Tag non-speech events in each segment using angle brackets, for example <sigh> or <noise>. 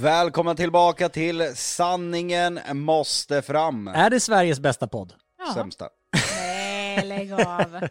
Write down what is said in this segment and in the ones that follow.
Välkomna tillbaka till Sanningen måste fram. Är det Sveriges bästa podd? Ja. Sämsta. Nej, lägg av.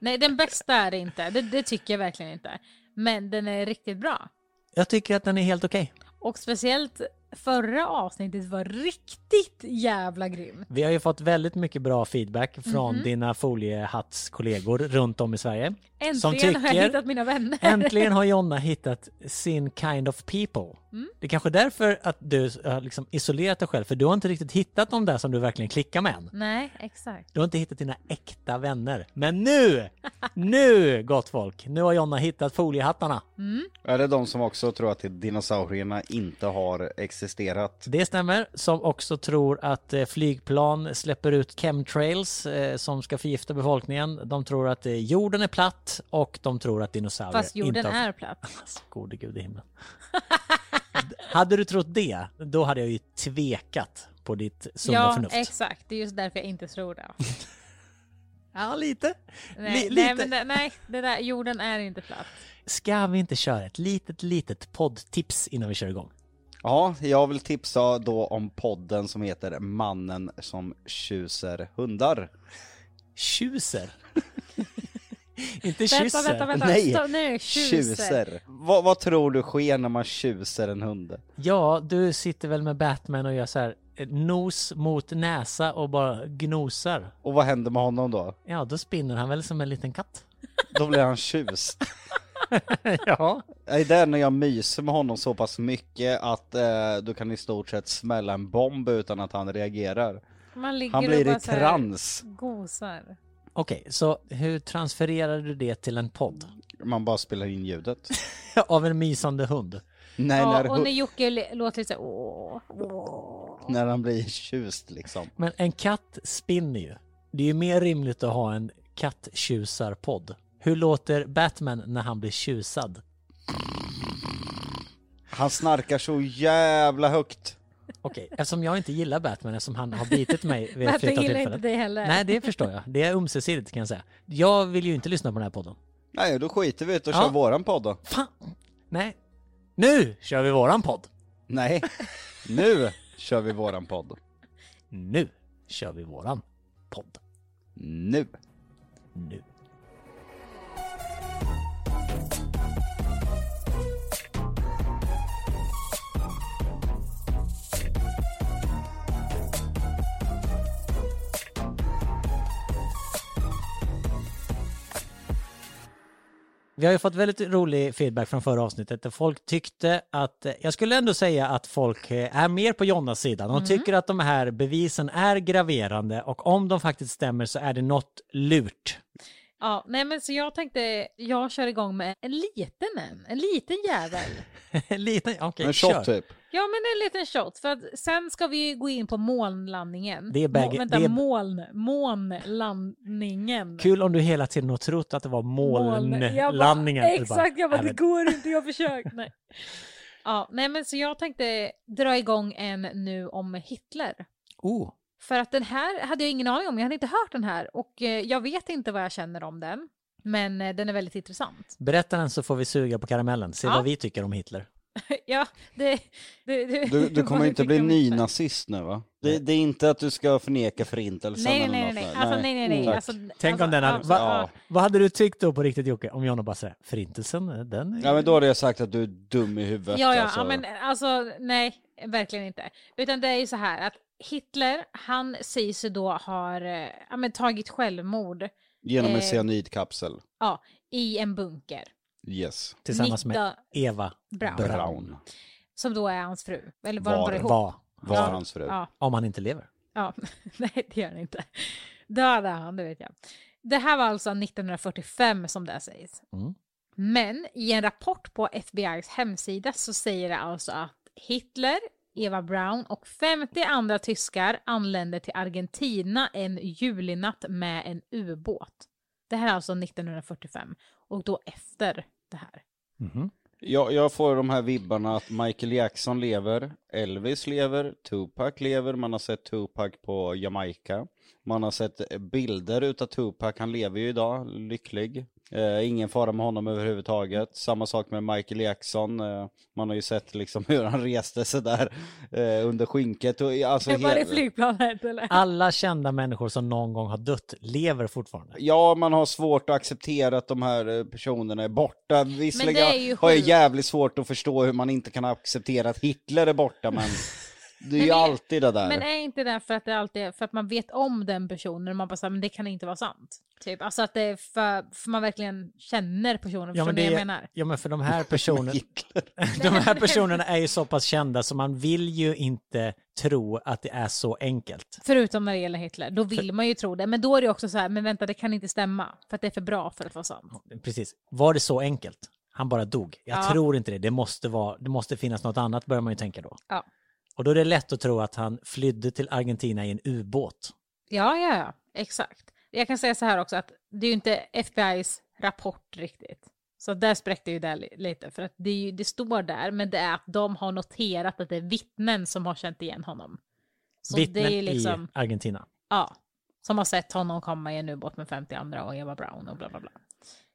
Nej, den bästa är det inte. Det, det tycker jag verkligen inte. Men den är riktigt bra. Jag tycker att den är helt okej. Och speciellt förra avsnittet var riktigt jävla grym. Vi har ju fått väldigt mycket bra feedback från Mhm. dina foliehattskollegor runt om i Sverige. Äntligen Som har jag tycker- hittat mina vänner. Äntligen har <laughs> Jonna hittat sin kind of people. Mm. Det är kanske därför att du har liksom isolerat dig själv, för du har inte riktigt hittat de där som du verkligen klickar med än. Nej, exakt. Du har inte hittat dina äkta vänner. Men nu, <laughs> nu gott folk, nu har Jonna hittat foliehattarna. Är det de som också tror att dinosaurierna inte har existerat? Det stämmer, som också tror att eh, flygplan släpper ut chemtrails eh, som ska förgifta befolkningen. De tror att eh, jorden är platt och de tror att dinosaurier Fast jorden inte har... är platt. <laughs> Alltså, gode gud i himlen. hade du trott det, då hade jag ju tvekat på ditt sunda Ja, förnuft. exakt. Det är just därför jag inte tror det. <laughs> Ja, lite. Nej, Li- nej, lite. men det, nej, det där, jorden är inte platt. Ska vi inte köra ett litet, litet poddtips innan vi kör igång? Ja, jag vill tipsa då om podden som heter Mannen som tjuser hundar. Tjuser. <laughs> <laughs> inte Vänta, kysser. vänta, vänta. Nej, Stopp nu. Tjuser. Tjuser. Vad, vad tror du sker när man tjuser en hund? Ja, du sitter väl med Batman och gör så här eh, nos mot näsa och bara gnosar. Och vad händer med honom då? Ja, då spinner han väl som en liten katt. Då blir han tjust. <laughs> ja. Nej, Det är när jag myser med honom så pass mycket att eh, du kan i stort sett smälla en bomb utan att han reagerar. Man ligger Han och blir bara i trans. Gosar. Okej, så hur transfererar du det till en podd? Man bara spelar in ljudet. <laughs> Av en mysande hund? Nej, Ja, när, och när Jocke låter lite så åh, åh. när han blir tjust liksom. Men en katt spinner ju. Det är ju mer rimligt att ha en katttjusarpodd. Hur låter Batman när han blir tjusad? Han snarkar så jävla högt. Okej, eftersom jag inte gillar Batman eftersom han har bitit mig vid ett flertal gillar tillfällen. inte dig heller. Nej, det förstår jag. Det är ömsesidigt kan jag säga. Jag vill ju inte lyssna på den här podden. Nej, då skiter vi i det och Ja. kör våran podd då. Fan! Nej. Nu kör vi våran podd! Nej, nu kör vi våran podd. Nu kör vi våran podd. Nu. Nu. Vi har ju fått väldigt rolig feedback från förra avsnittet där folk tyckte att, jag skulle ändå säga att folk eh, är mer på Jonnas sida. De tycker att de här bevisen är graverande och om de faktiskt stämmer så är det något lurt. Ja, nej men så jag tänkte, jag kör igång med en liten en, en liten jävel. <laughs> Lite, okej, En kör. shot typ. Ja men en liten shot, för att sen ska vi gå in på molnlandningen. Det är bägge- Må, vänta, det är- moln, månlandningen. Kul om du hela tiden har trott att det var molnlandningen. Bara, Exakt, jag bara, "Nej, det går inte, jag har försökt. Nej. <laughs> Ja, nej men så jag tänkte dra igång en nu om Hitler. Oh, För att den här hade jag ingen aning om, jag hade inte hört den här och eh, jag vet inte vad jag känner om den. Men eh, den är väldigt intressant. berätta den så får vi suga på karamellen. Se Ja. vad vi tycker om Hitler. <laughs> ja, det... det, det Du, du <laughs> kommer inte bli nynazist nu va? Det, det är inte att du ska förneka förintelsen Nej, eller nej, nej, något nej. sånt. Alltså, nej, nej, nej. Alltså, Tänk alltså, om den hade... alltså, Va, ja. Vad hade du tyckt då på riktigt Jocke? Om Jonna bara säger förintelsen, den... Ja men då hade jag sagt att du är dum i huvudet Ja, ja, alltså. ja, men alltså nej, verkligen inte. Utan det är ju så här att Hitler, han sägs ju då har eh, ja, men, tagit självmord Genom en eh, cyanidkapsel. ja, i en bunker. Yes. Tillsammans med Nitta Eva Brown, Brown. Som då är hans fru. Eller var, Var. ihop? var. Var Ja. hans fru. Ja, Om han inte lever. ja. <laughs> nej det gör han inte. Döda han, det vet jag. Det här var alltså 1945 som det sägs. Mm. Men i en rapport på FBI's hemsida så säger det alltså att Hitler, Eva Brown och 50 andra tyskar anlände till Argentina en julinatt med en ubåt. Det här är alltså 1945 och då efter det här. Mhm. Jag, jag får de här vibbarna att Michael Jackson lever, Elvis lever, Tupac lever, man har sett Tupac på Jamaica. Man har sett bilder utav Tupac, han lever ju idag, lycklig. Eh, ingen fara med honom överhuvudtaget. Samma sak med Michael Jackson. Eh, man har ju sett liksom <laughs> hur han reste sig där eh, under skynket. Och, alltså, Det var det flygplanet eller? Alla kända människor som någon gång har dött lever fortfarande. Ja, man har svårt att acceptera att de här eh, personerna är borta. Visserligen har jag jävligt svårt att förstå hur man inte kan acceptera att Hitler är borta, men <laughs> det är ju det- alltid det där. Men är inte det för att det alltid är för att man vet om den personen och man bara säger men det kan inte vara sant. Typ, alltså att det är för, för man verkligen känner personen, Ja men, vad jag det, menar? ja men för de här personerna, <laughs> <laughs> de här personerna är ju så pass kända så man vill ju inte tro att det är så enkelt. Förutom när det gäller Hitler, då vill man ju tro det. Men då är det också så här, men vänta det kan inte stämma. För att det är för bra för att vara sant. Precis. Var det så enkelt? Han bara dog. Jag Ja. tror inte det. Det måste, vara, det måste finnas något annat börjar man ju tänka då. Ja. Och då är det lätt att tro att han flydde till Argentina i en ubåt. Ja, ja, ja, exakt. Jag kan säga så här också att det är ju inte FBI's rapport riktigt. Så där spräckte ju det li- lite, för att det, ju, det står där, men det är att de har noterat att det är vittnen som har känt igen honom. Så Vittnen det är liksom, i Argentina. ja, som har sett honom komma i en ubåt med 50 andra och Eva Brown och bla bla bla.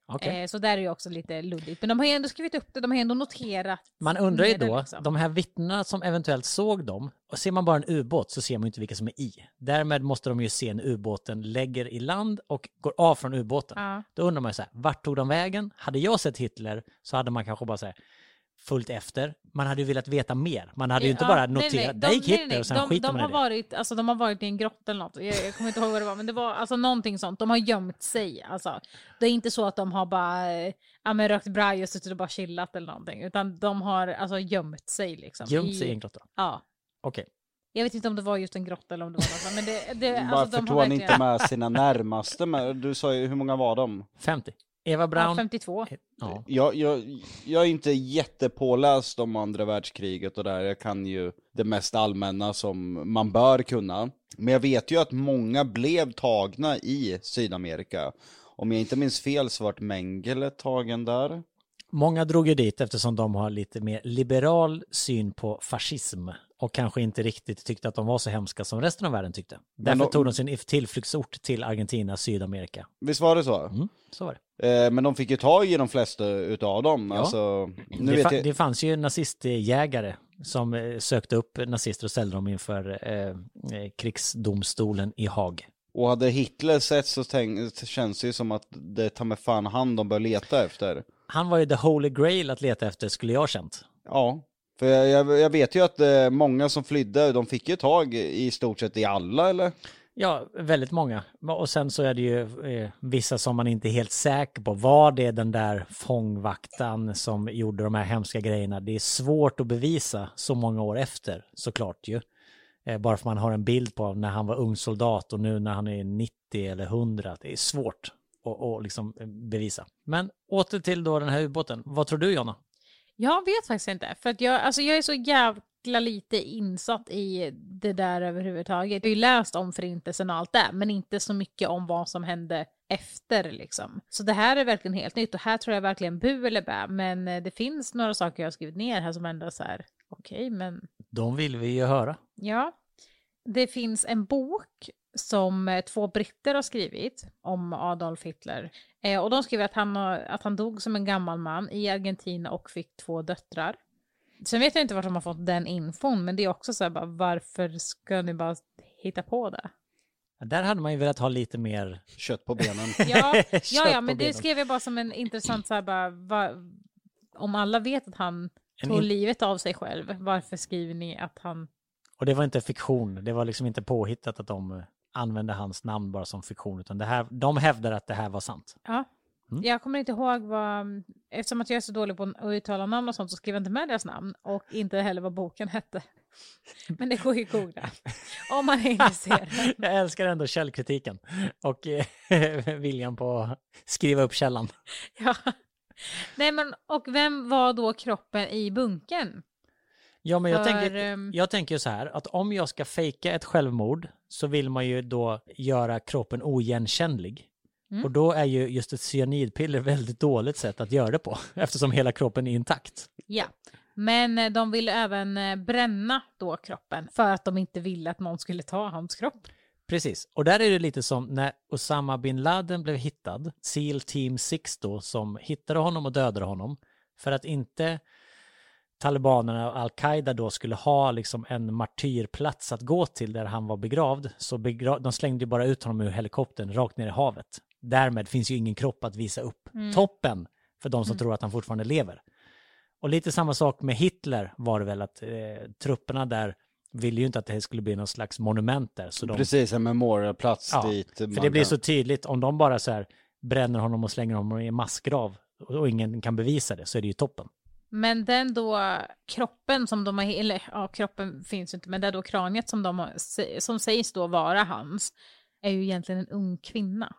Okej. Eh, så där är ju också lite luddigt. Men de har ju ändå skrivit upp det, de har ju ändå noterat. Man undrar ju då, liksom. de här vittnena som eventuellt såg dem, och ser man bara en ubåt så ser man ju inte vilka som är i. Därmed måste de ju se när ubåten lägger i land och går av från ubåten. Ja. Då undrar man ju så här, vart tog de vägen? Hade jag sett Hitler så hade man kanske bara så här, följt efter. Man hade ju velat veta mer. Man hade ju inte Ja, bara nej, noterat, nej, där gick nej, Hitler nej, och sen de, skiter de man har i det. varit, alltså de har varit i en grotta eller något. Jag, jag kommer inte ihåg vad det var, men det var alltså någonting sånt. De har gömt sig. Alltså. Det är inte så att de har bara eh, ja, men rökt braj och suttit och bara chillat eller någonting, utan de har alltså gömt sig liksom. Gömt sig i en grotta. Ja. Okej. Jag vet inte om det var just en grotta eller om det var något, men det, det, Varför <laughs> alltså, de tog har han verkligen... inte med sina närmaste? Med? Du sa ju, hur många var de? 50. Eva Ja, Brown. 52. Ja. Jag, jag, jag är inte jättepåläst om andra världskriget och där. Jag kan ju det mest allmänna som man bör kunna. Men jag vet ju att många blev tagna i Sydamerika. Om jag inte minns fel så vart Mengele tagen där. Många drog ju dit eftersom de har lite mer liberal syn på fascism och kanske inte riktigt tyckte att de var så hemska som resten av världen tyckte. Därför de- tog de sin tillflyktsort till Argentina, Sydamerika. Visst var det så? Mm, så var det. Eh, men de fick ju tag i de flesta utav dem. Ja. Alltså, Det, fa- jag... det fanns ju nazistjägare som eh, sökte upp nazister och ställde dem inför eh, eh, krigsdomstolen i Haag. Och hade Hitler sett så tänk, känns det ju som att det är ta med fan han de bör leta efter. Han var ju the holy grail att leta efter skulle jag ha känt. Ja, för jag, jag, jag vet ju att eh, många som flydde, de fick ju tag i stort sett i alla eller? Ja, väldigt många. Och sen så är det ju eh, vissa som man inte är helt säker på. Var det den där fångvaktan som gjorde de här hemska grejerna? Det är svårt att bevisa så många år efter, såklart ju. Eh, bara för man har en bild på när han var ung soldat och nu när han är 90 eller 100. Det är svårt att, att liksom eh, bevisa. Men åter till då den här ubåten. Vad tror du Jonna? Jag vet faktiskt inte, för att jag, alltså jag är så jävla lite insatt i det där överhuvudtaget. Jag har ju läst om förintelsen och allt det, men inte så mycket om vad som hände efter liksom. Så det här är verkligen helt nytt och här tror jag verkligen bu eller bä, men eh, det finns några saker jag har skrivit ner här som ändå så här, okej, men De vill vi ju höra. Ja. Det finns en bok som eh, två britter har skrivit om Adolf Hitler. Eh, och de skriver att han, att han dog som en gammal man i Argentina och fick två döttrar. Sen vet jag inte vart de har fått den infon, men det är också så här bara, varför ska ni bara hitta på det? Där hade man ju velat ha lite mer Kött på benen. Ja, <laughs> ja, ja men det benen. skrev jag bara som en intressant så här bara, va, om alla vet att han En tog in- livet av sig själv, varför skriver ni att han Och det var inte fiktion, det var liksom inte påhittat att de använde hans namn bara som fiktion, utan det här, de hävdar att det här var sant. Ja. Mm. Jag kommer inte ihåg vad, eftersom att jag är så dålig på att uttala namn och sånt så skrev jag inte med deras namn och inte heller vad boken hette. <laughs> Men det går ju att googla om man är intresserad. <laughs> Jag älskar ändå källkritiken och eh, <laughs> viljan på att skriva upp källan. Ja. Nej men, och vem var då kroppen i bunken? Ja, men jag, För, tänker, ehm, jag tänker så här, att om jag ska fejka ett självmord så vill man ju då göra kroppen oigenkännlig. Mm. Och då är ju just ett cyanidpiller väldigt dåligt sätt att göra det på, <laughs> eftersom hela kroppen är intakt. Ja. Men eh, de ville även eh, bränna då kroppen för att de inte ville att någon skulle ta hans kropp. Precis, och där är det lite som när Osama bin Laden blev hittad, SEAL Team 6 då, som hittade honom och dödade honom, för att inte talibanerna och al-Qaida då skulle ha liksom en martyrplats att gå till där han var begravd, så begra de slängde ju bara ut honom ur helikoptern rakt ner i havet. Därmed finns ju ingen kropp att visa upp. Toppen för de som tror att han fortfarande lever. Och lite samma sak med Hitler var det väl att eh, trupperna där ville ju inte att det skulle bli någon slags monument där. Så de, Precis, en memorialplats ja, dit. för det blir kan- så tydligt, om de bara så här bränner honom och slänger honom i en massgrav och ingen kan bevisa det så är det ju toppen. Men den då kroppen som de har, eller ja kroppen finns inte, men det då kraniet som de har, som sägs då vara hans, är ju egentligen en ung kvinna.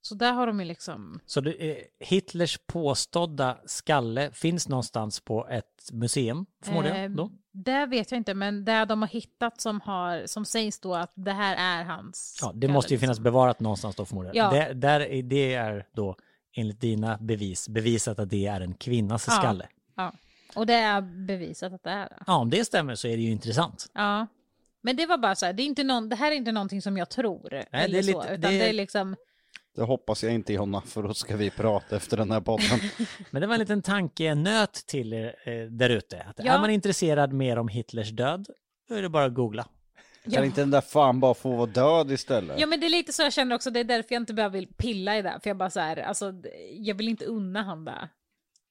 Så där har de ju liksom, Så det, Hitlers påstådda skalle finns någonstans på ett museum förmodligen eh, då? det vet jag inte, men där de har hittat som har, som sägs då att det här är hans. Ja, det skalle, måste ju finnas liksom. bevarat någonstans då förmodligen. Ja. Det, där, är- det är då enligt dina bevis bevisat att det är en kvinnas Ja. skalle. Ja, och det är bevisat att det är det. Ja, om det stämmer så är det ju intressant. Ja. Men det var bara så här, det, är inte någon, det här är inte någonting som jag tror. det eller är så, lite- utan det- det är liksom, Det hoppas jag inte Jonna, för då ska vi prata efter den här podden. <laughs> Men det var en liten tankenöt till er eh, där ute. Ja. Är man intresserad mer om Hitlers död, då är det bara att googla. Kan inte den där fan bara få vara död istället? Ja men det är lite så jag känner också, det är därför jag inte bara vill pilla i det. För jag bara så här, alltså jag vill inte unna han det.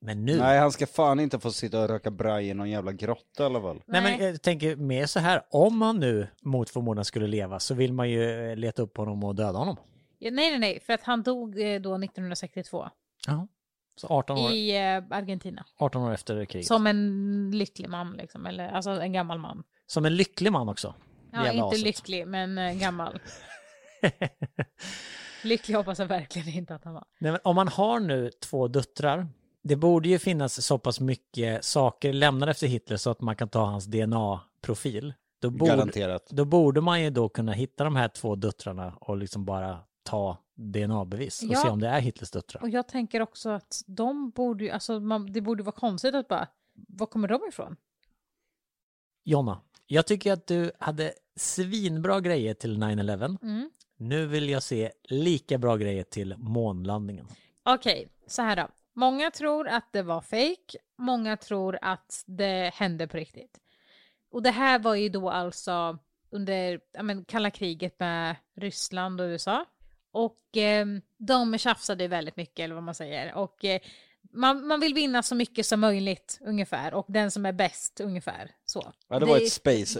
Men nu, Nej, han ska fan inte få sitta och röka braj i någon jävla grotta i alla fall. Nej, men Nej. jag tänker mer så här, om han nu mot förmodan skulle leva så vill man ju eh, leta upp honom och döda honom. Ja, nej nej nej, för att han dog eh, då 1962 Ja. Så 18 år, i eh, Argentina. 18 år efter kriget. Som en lycklig man liksom, eller alltså en gammal man. Som en lycklig man också. Ja, inte aset. lycklig, men eh, gammal. <laughs> lycklig hoppas jag verkligen inte att han var. Nej, men om man har nu två döttrar, det borde ju finnas så pass mycket saker lämnade efter Hitler så att man kan ta hans DNA-profil. Då borde, Garanterat. då borde man ju då kunna hitta de här två döttrarna och liksom bara ta DNA-bevis och Ja. se om det är Hitlers döttrar. Och jag tänker också att de borde ju, alltså man, det borde vara konstigt att bara, var kommer de ifrån? Jonna, jag tycker att du hade svinbra grejer till 9-11. Mm. Nu vill jag se lika bra grejer till månlandningen. Okej, så här då. Många tror att det var fake, många tror att det hände på riktigt. Och det här var ju då alltså under men, kalla kriget med Ryssland och USA. Och eh, de tjafsade väldigt mycket, eller vad man säger. Och eh, man, man vill vinna så mycket som möjligt, ungefär. Och den som är bäst, ungefär. Så. Ja, det var ett space.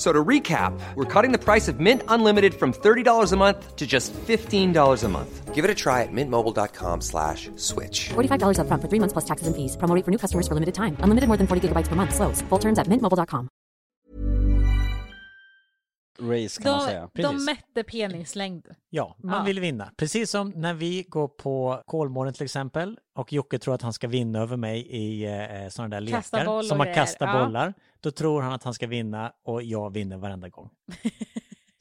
F- So to recap, we're cutting the price of Mint Unlimited from $30 a month to just $15 a month. Give it a try at mintmobile.com slash switch. $45 upfront for three months plus taxes and fees. Promo rate for new customers for limited time. Unlimited more than 40 gigabytes per month. Slows. Full terms at mintmobile.com. Race kan man De, säga. de Precis. mätte penislängd. Ja, man Ja. vill vinna. Precis som när vi går på Kolmården till exempel och Jocke tror att han ska vinna över mig i eh, sådana där Kasta lekar som man kastar ja. bollar. Då tror han att han ska vinna och jag vinner varenda gång. <laughs>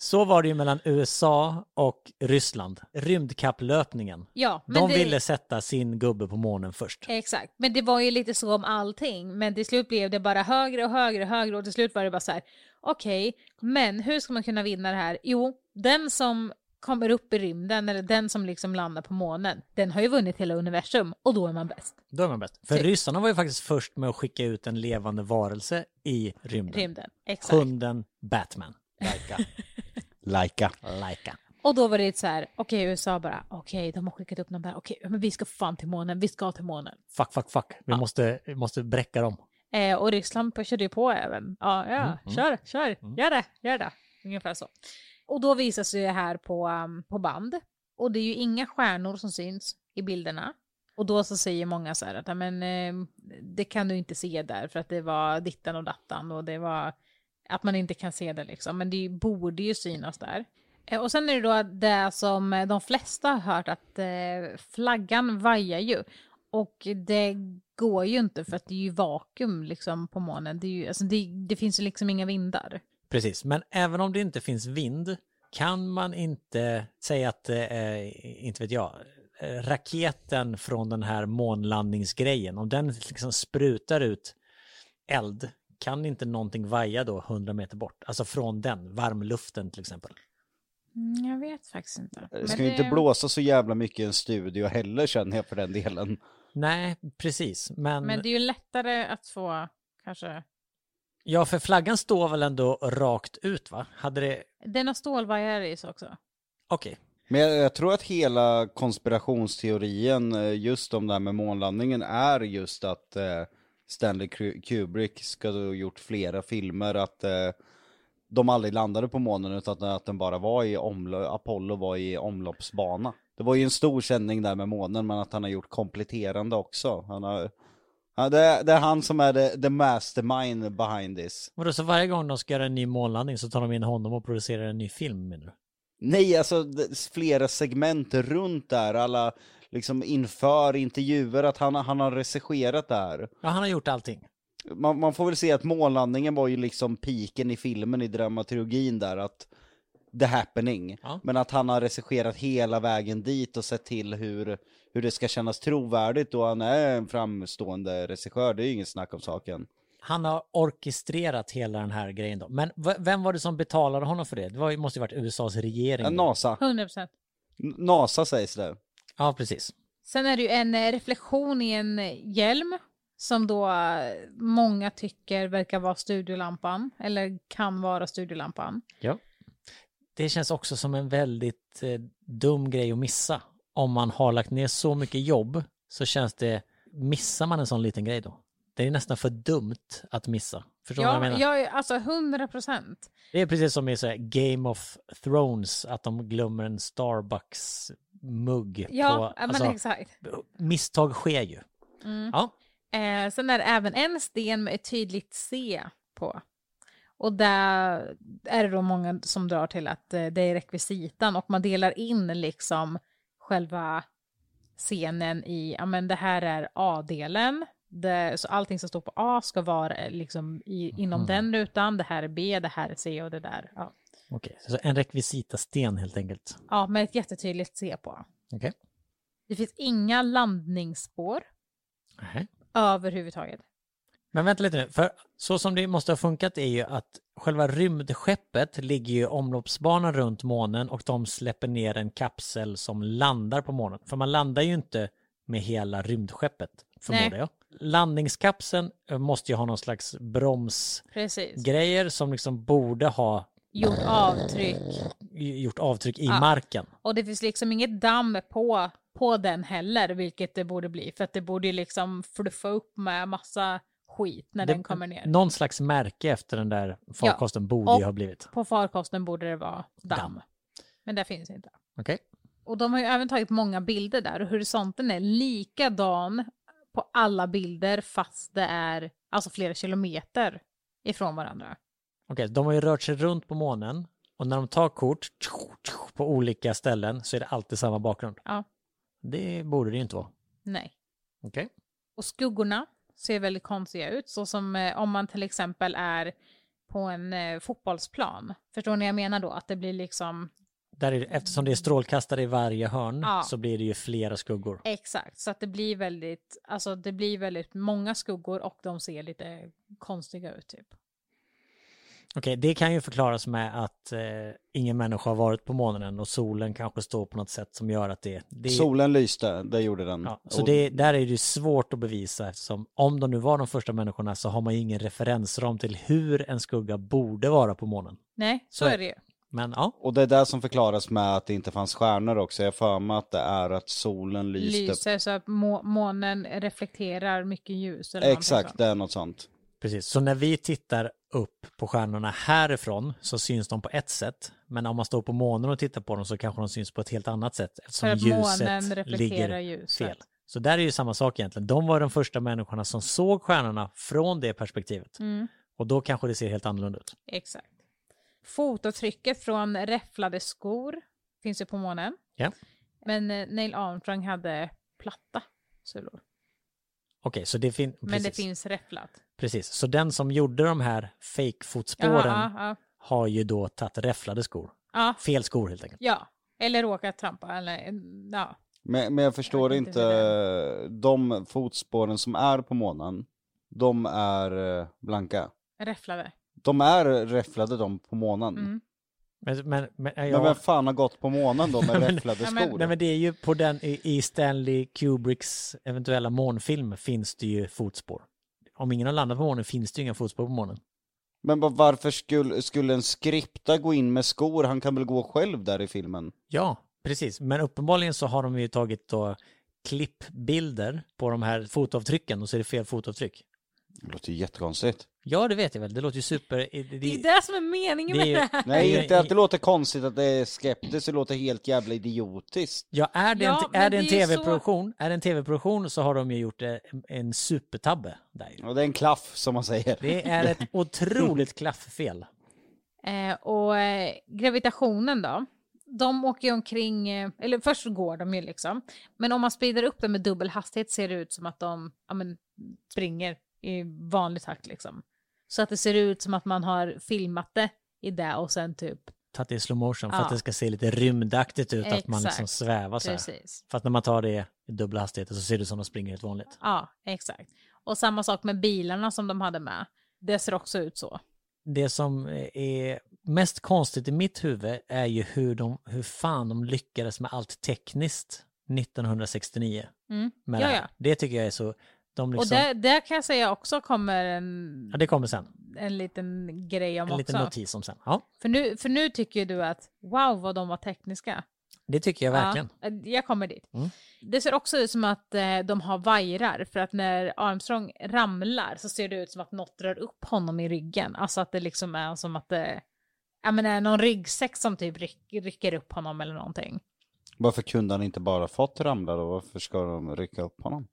Så var det ju mellan USA och Ryssland. Rymdkapplöpningen. Ja, men De det... ville sätta sin gubbe på månen först. Exakt, men det var ju lite så om allting. Men till slut blev det bara högre och högre och högre och till slut var det bara så här. Okej, men hur ska man kunna vinna det här? Jo, den som kommer upp i rymden eller den som liksom landar på månen, den har ju vunnit hela universum och då är man bäst. Då är man bäst. För Typ. ryssarna var ju faktiskt först med att skicka ut en levande varelse i rymden. Rymden, exakt. Hunden Batman. Laika. <laughs> Laika. Laika. Och då var det så här, okej USA bara, okej de har skickat upp någon där, okej men vi ska fan till månen, vi ska till månen. Fuck, fuck, fuck. Vi, måste, vi måste bräcka dem. Eh, och Ryssland pushade ju på även. Ja, ja, Mm, kör, kör, gör det, gör det. Ungefär så. Och då visas det här på, um, på band. Och det är ju inga stjärnor som syns i bilderna. Och då så säger många så här att men, eh, det kan du inte se där för att det var dittan och dattan och det var att man inte kan se det liksom. Men det borde ju synas där. Eh, Och sen är det då det som eh, de flesta har hört att eh, flaggan vajar ju. Och det går ju inte för att det är ju vakuum liksom på månen. Det, är ju, alltså det, det finns ju liksom inga vindar. Precis, men även om det inte finns vind kan man inte säga att, eh, inte vet jag, eh, raketen från den här månlandningsgrejen, om den liksom sprutar ut eld, kan inte någonting vaja då 100 meter bort? Alltså från den, varmluften till exempel. Mm, jag vet faktiskt inte. Det Men ska ju inte blåsa så jävla mycket i en studio heller känner jag för den delen. Nej, precis, men, Men det är ju lättare att få kanske... ja, för flaggan står väl ändå rakt ut va? Hade det, Den har stålvajrar i sig också. okej, Men jag, jag tror att hela konspirationsteorin eh, just om det här med månlandningen är just att eh, Stanley Kubrick ska ha gjort flera filmer att eh, de aldrig landade på månen utan att den bara var i omlo- Apollo var i omloppsbana. Det var ju en stor sändning där med månen men att han har gjort kompletterande också. Han har, ja, det, är, det är han som är the, the mastermind behind this. Vadå, så varje gång de ska göra en ny månlandning så tar de in honom och producerar en ny film menar du? Nej, alltså flera segment runt där, alla liksom inför intervjuer, att han, han har regisserat det här. Ja, han har gjort allting. Man, man får väl se att månlandningen var ju liksom piken i filmen, i dramaturgin där, att the happening. Ja. Men att han har regisserat hela vägen dit och sett till hur, hur det ska kännas trovärdigt och han är en framstående regissör, det är ju inget snack om saken. Han har orkestrerat hela den här grejen då. Men vem var det som betalade honom för det? Det var, måste ju varit USAs regering. Då. NASA. 100%. N- NASA sägs det. Ja, precis. Sen är det ju en eh, reflektion i en eh, hjälm som då eh, många tycker verkar vara studiolampan, eller kan vara studiolampan. Ja. Det känns också som en väldigt eh, dum grej att missa. Om man har lagt ner så mycket jobb så känns det, missar man en sån liten grej då? Det är nästan för dumt att missa. Förstår du vad jag Ja, menar? är- alltså 100 procent. Det är precis som i så Game of Thrones, att de glömmer en Starbucks-mugg. Ja, på, ja, men alltså, exakt. Misstag sker ju. Mm. Ja, Eh, sen är det även en sten med ett tydligt C på. Och där är det då många som drar till att eh, det är rekvisitan och man delar in liksom själva scenen i, ja men det här är A-delen, det, så allting som står på A ska vara eh, liksom i, inom den rutan, det här är B, det här är C och det där. Ja, okej. Så en rekvisita-sten helt enkelt. ja med ett jättetydligt C på. Okej. Det finns inga landningsspår Nej. överhuvudtaget. Men vänta lite nu, för så som det måste ha funkat är ju att själva rymdskeppet ligger ju i omloppsbanan runt månen och de släpper ner en kapsel som landar på månen. För man landar ju inte med hela rymdskeppet, förmodar jag. Landningskapseln eh, måste ju ha någon slags bromsgrejer Precis. som liksom borde ha Gjort avtryck. gjort avtryck i Ja. marken. Och det finns liksom inget damm på, på den heller, vilket det borde bli. För att det borde ju liksom fluffa upp med massa skit när Det- den kommer ner. Någon slags märke efter den där farkosten borde Och- ju ha blivit. På farkosten borde det vara damm. Damm. Men det finns inte. Okej? Och de har ju även tagit många bilder där och horisonten är likadan på alla bilder fast det är alltså flera kilometer ifrån varandra. Okej, de har ju rört sig runt på månen och när de tar kort på olika ställen så är det alltid samma bakgrund. Ja, Det borde det ju inte vara. nej. Okej? Och skuggorna ser väldigt konstiga ut, så som eh, om man till exempel är på en eh, fotbollsplan. Förstår ni vad jag menar då? Att det blir liksom Där är, eftersom det är strålkastare i varje hörn Ja. så blir det ju flera skuggor. exakt, så att det blir väldigt, alltså det blir väldigt många skuggor och de ser lite konstiga ut typ. Okej, det kan ju förklaras med att eh, ingen människa har varit på månen än och solen kanske står på något sätt som gör att det... det Solen lyste, det gjorde den. Ja, så Och- det, där är det ju svårt att bevisa eftersom om de nu var de första människorna så har man ju ingen referensram till hur en skugga borde vara på månen. Nej, så, Så är det ju. Men ja, Och det är det som förklaras med att det inte fanns stjärnor också. Jag för mig att det är att solen lyste. Lyser så att må månen reflekterar mycket ljus. Eller Exakt, det är något sånt. precis. Så när vi tittar upp på stjärnorna härifrån så syns de på ett sätt. Men om man står på månen och tittar på dem så kanske de syns på ett helt annat sätt. Eftersom För att ljuset ligger ljuset. fel. Så där är ju samma sak egentligen. De var de första människorna som såg stjärnorna från det perspektivet. Mm. Och då kanske det ser helt annorlunda ut. Exakt. Fototrycket från räfflade skor finns ju på månen. Ja. Men eh, Neil Armstrong hade platta sulor. Okej, så det finns... Men det finns räfflat. Precis, så den som gjorde de här fake-fotspåren Ja, ja, har ju då tagit räfflade skor. ja. Fel skor helt enkelt. ja. Eller råkat trampa eller ja. Men, men jag förstår Jag inte inte, de fotspåren som är på månen, de är eh, blanka. Räfflade. De är räfflade de på månen. Mm. Men, men, men, ja, Men vem fan har gått på månen då med räfflade <laughs> skor? nej, men det är ju på den i, Stanley Kubricks eventuella månfilm finns det ju fotspår. Om ingen har landat på månen finns det ju inga fotspår på månen. Men va- varför skulle, skulle en skripta gå in med skor? Han kan väl gå själv där i filmen? Ja, precis. Men uppenbarligen så har de ju tagit då klippbilder på de här fotavtrycken och så är det fel fotavtryck. Det låter ju jättekonstigt. Ja, det vet jag väl. Det låter ju super... Det, Det är det, som är meningen det är med det här. Nej, är- inte att det låter konstigt att det är skeptiskt, det låter helt jävla idiotiskt. ja, är det en, Ja, är men det en det är ju så- tv-produktion, är det en tv-produktion så har de ju gjort en, en supertabbe där. Och det är en klaff som man säger. Det är ett <laughs> otroligt klafffel. Eh, och eh, gravitationen då? De åker ju omkring, eh, eller först går de ju liksom. Men om man sprider upp det med dubbel hastighet ser det ut som att de ja, men, springer i vanlig takt liksom. Så att det ser ut som att man har filmat det i det och sen typ, Tagit i slow motion för Ja. att det ska se lite rymdaktigt ut, att man liksom Exakt. svävar så här. precis. För att när man tar det i dubbla hastigheter så ser det ut som de springer helt vanligt. Ja, exakt. Och samma sak med bilarna som de hade med. Det ser också ut så. Det som är mest konstigt i mitt huvud är ju hur, de, hur fan de lyckades med allt tekniskt 1969. Mm. Med Ja, det, här. ja. det tycker jag är så... De liksom, Och där, där kan jag säga också kommer en, ja, det kommer sen. en liten grej om En också. liten notis om sen. Ja, För nu, för nu tycker du att wow vad de var tekniska. det tycker jag verkligen. Ja, eh, jag kommer dit. Mm. Det ser också ut som att eh, de har vajrar för att när Armstrong ramlar så ser det ut som att något drar upp honom i ryggen. Alltså att det liksom är som att det ja, men är någon ryggsäck som typ ryck, rycker upp honom eller någonting. Varför kunde han inte bara fått ramla då? Varför ska de rycka upp honom?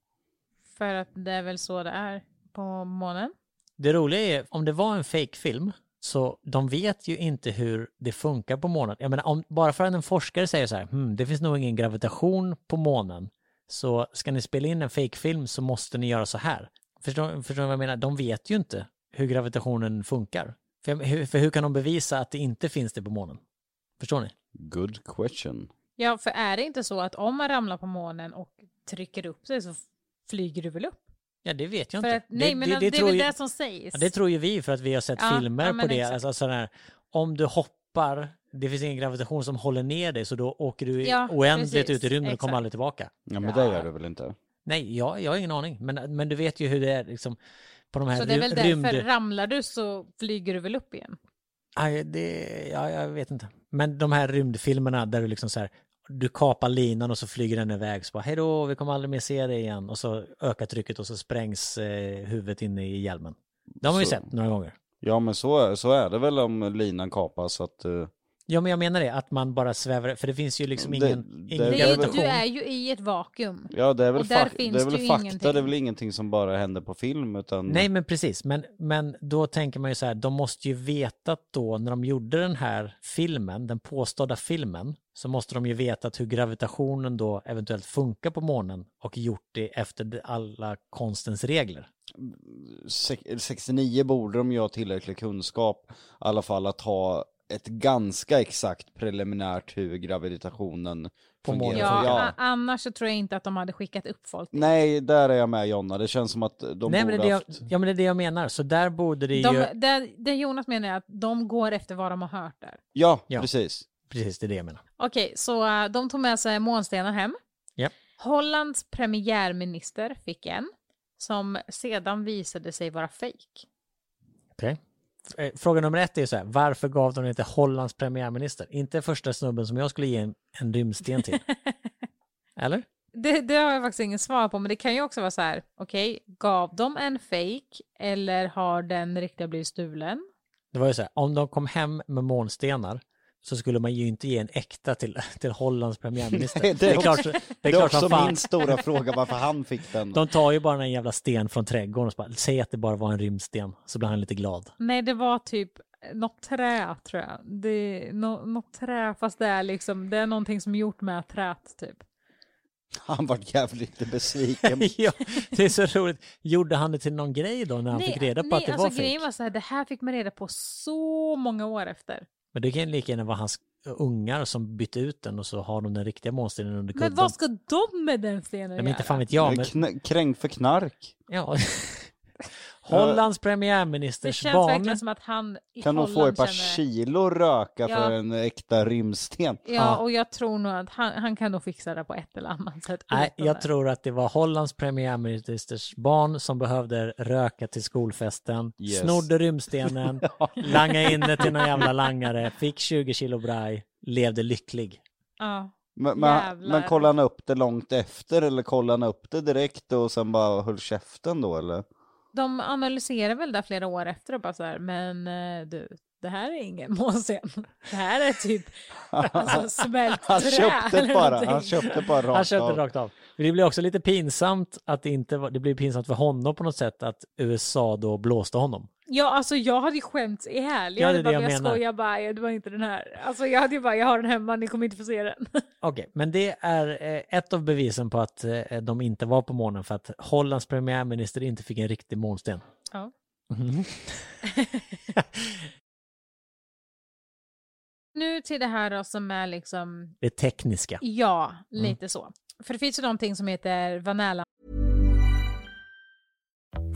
För att det är väl så det är på månen. Det roliga är, om det var en fake-film, så de vet ju inte hur det funkar på månen. Jag menar, om, bara för att en forskare säger så här, hmm, det finns nog ingen gravitation på månen, så ska ni spela in en fake-film så måste ni göra så här. Förstår, förstår ni vad jag menar? De vet ju inte hur gravitationen funkar. För, hur- för hur kan de bevisa att det inte finns det på månen? Förstår ni? Good question. Ja, för är det inte så att om man ramlar på månen och trycker upp sig så flyger du väl upp? Ja, det vet jag För inte. att, nej, men det, är tror väl ju- det som sägs. Ja, det tror ju vi för att vi har sett Ja, filmer ja, på det. Alltså, sån här, om du hoppar, det finns ingen gravitation som håller ner dig så då åker du Ja, oändligt precis. ut i rymden och kommer aldrig tillbaka. Ja men det gör det väl inte? Nej, jag, jag har ingen aning. Men, men du vet ju hur det är liksom på de här Så det är väl ry- därför, rymd... ramlar du så flyger du väl upp igen? Aj, det, ja, jag vet inte. Men de här rymdfilmerna där du liksom så här, du kapar linan och så flyger den iväg så bara hej då, vi kommer aldrig mer se dig igen. Och så ökar trycket och så sprängs eh, huvudet inne i hjälmen. De har vi Så- sett några gånger. Ja men så, så är det väl om linan kapas så att... eh, Ja, men jag menar det, att man bara svävar, för det finns ju liksom Det- ingen, det- ingen Det gravitation. du är ju i ett vakuum. Ja det är väl, fak- det är väl det ju fakta, ingenting. det är väl ingenting som bara händer på film utan... Nej, men precis. Men, men då tänker man ju så här, de måste ju veta då när de gjorde den här filmen, den påstådda filmen, så måste de ju veta hur gravitationen då eventuellt funkar på månen och gjort det efter alla konstens regler. Sex- 69 borde de ju ha tillräcklig kunskap i alla fall att ha ett ganska exakt preliminärt hur gravitationen På fungerar. månen. Ja, Ja. annars så tror jag inte att de hade skickat upp folk. Nej, där är jag med Jonna. Det känns som att de Nej, borde men det är det jag, haft... ja, men det är det jag menar. Så där borde det ju... De, det, det Jonas menar är att de går efter vad de har hört där. Ja, Ja. precis. Precis, det är det jag menar. Okej, så äh, de tog med sig månstenar hem. Japp. Hollands premiärminister fick en, som sedan visade sig vara fejk. Okej. Eh, Fråga nummer ett är så här, varför gav de inte Hollands premiärminister? Inte första snubben som jag skulle ge en, en rymdsten till. <laughs> Eller? Det, det har jag faktiskt ingen svar på, men det kan ju också vara så här, okej, gav de en fake eller har den riktiga blivit stulen? Det var ju så här, om de kom hem med månstenar så skulle man ju inte ge en äkta till, <laughs> till Hollands premiärminister. <laughs> Nej, det är klart, det Det är är klart också fan. min stora fråga varför han fick den. De tar ju bara en jävla sten från trädgården och bara, säg att det bara var en rymdsten, så blir han lite glad. Nej, det var typ något trä tror jag. Det är nå- något trä, fast det är liksom, det är någonting som är gjort med trät typ. Han var jävligt besviken. <laughs> ja, det är så roligt. Gjorde han det till någon grej då när han fick reda på nej, att det alltså var grejen fejk? var så här, det här fick man reda på så många år efter. Men det kan lika gärna vara hans ungar som bytte ut den och så har de den riktiga månstenen under kudden. Men vad ska de med den stenen Nej, men inte göra? fan vet jag, men Kn- kränkt för knark. ja. <laughs> Hollands Det premiärministers känns barn. verkligen som att han i Kan nog få ett par känner... kilo röka Ja. för en äkta rymdsten. Ja, Ja. och jag tror nog att han, han kan nog fixa det på ett eller annat sätt. Nej, jag det. tror att det var Hollands premiärministers barn som behövde röka till skolfesten, Yes. snodde rymdstenen, <laughs> langade in det till någon jävla langare, fick 20 kilo braj, levde lycklig. Ja. Men, men kollade han upp det långt efter eller kollade han upp det direkt och sen bara höll käften då eller? De analyserar väl där flera år efter och bara så här, men eh, du, det här är ingen <laughs> månsten. Det här är typ alltså, <laughs> smält Han trä köpte eller det bara, någonting. han köpte bara rakt Han köpte av. rakt av. Men Det blir också lite pinsamt att det inte var, det blir pinsamt för honom på något sätt att USA då blåste honom. Ja, alltså jag hade ju skämts ihjäl. Jag Ja, hade bara, jag jag menar. skojar bara, det var inte den här. Alltså jag hade ju bara, jag har den hemma, ni kommer inte få se den. <laughs> Okej, men det är eh, ett av bevisen på att eh, de inte var på månen för att Hollands premiärminister inte fick en riktig månsten. Ja. Mhm. <laughs> Nu till det här då som är liksom, Det tekniska. ja, Mm. lite så. För det finns ju någonting som heter Vanilla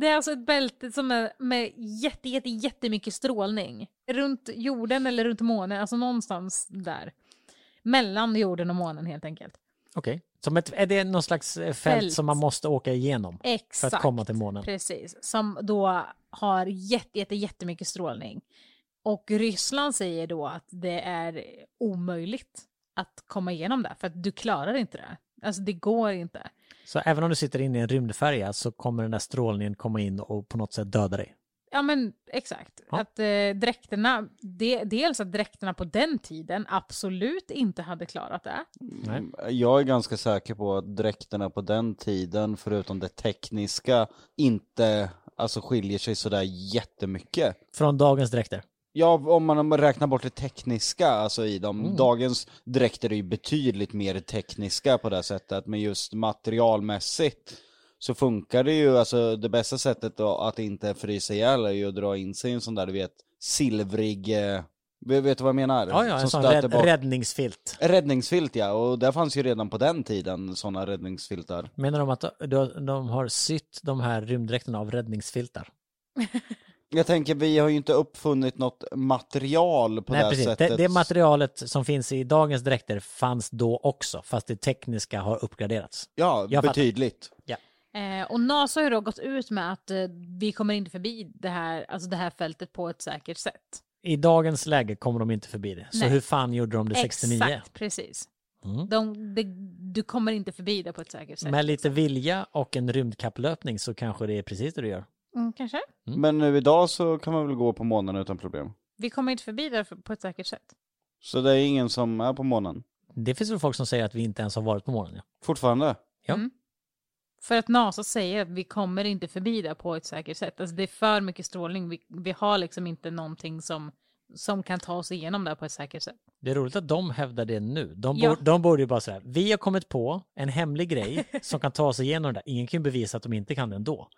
Det är alltså ett bälte som är med jätte, jätte, jättemycket strålning. Runt jorden eller runt månen, alltså någonstans där. Mellan jorden och månen helt enkelt. Okej. Som ett, är det någon slags eh, fält, Fält. som man måste åka igenom Exakt. för att komma till månen? Precis. Som då har jätte, jätte, jättemycket strålning. Och Ryssland säger då att det är omöjligt att komma igenom det, för att du klarar inte det. Alltså det går inte. Så även om du sitter inne i en rymdfärja så kommer den där strålningen komma in och på något sätt döda dig? Ja men exakt. Ja. Att eh, dräkterna, de, dels att dräkterna på den tiden absolut inte hade klarat det. Nej. Jag är ganska säker på att dräkterna på den tiden, förutom det tekniska, inte alltså skiljer sig sådär jättemycket. Från dagens dräkter? Ja, om man räknar bort det tekniska alltså i dem. Mm. Dagens dräkter är ju betydligt mer tekniska på det sättet, men just materialmässigt så funkar det ju, alltså det bästa sättet då, att inte frysa ihjäl är ju att dra in sig i en sån där, du vet, silvrig, eh, vet du vad jag menar? Ja, ja, en sån rädd, bort- räddningsfilt. Räddningsfilt ja, och där fanns ju redan på den tiden sådana räddningsfiltar. Menar de att de, de har sytt de här rymddräkterna av räddningsfiltar? <laughs> Jag tänker, vi har ju inte uppfunnit något material på Nej, det precis. sättet. Det, det materialet som finns i dagens dräkter fanns då också, fast det tekniska har uppgraderats. Ja, Jag fattar. betydligt. Eh, och NASA har ju då gått ut med att eh, vi kommer inte förbi det här, alltså det här fältet på ett säkert sätt. I dagens läge kommer de inte förbi det. Så Nej. hur fan gjorde de det 69? Exakt, precis. Mm. De, det, du kommer inte förbi det på ett säkert sätt. Med lite vilja och en rymdkapplöpning så kanske det är precis det du gör. Mm, kanske. Men nu idag så kan man väl gå på månen utan problem. Vi kommer inte förbi det på ett säkert sätt. Så det är ingen som är på månen? Det finns väl folk som säger att vi inte ens har varit på månen. Ja. Fortfarande? Ja. Mm. För att NASA säger att vi kommer inte förbi det på ett säkert sätt. Alltså det är för mycket strålning. Vi, vi har liksom inte någonting som, som kan ta oss igenom det på ett säkert sätt. Det är roligt att de hävdar det nu. De, Ja. bor, de borde ju bara säga, vi har kommit på en hemlig grej <laughs> som kan ta sig igenom det där. Ingen kan ju bevisa att de inte kan det ändå.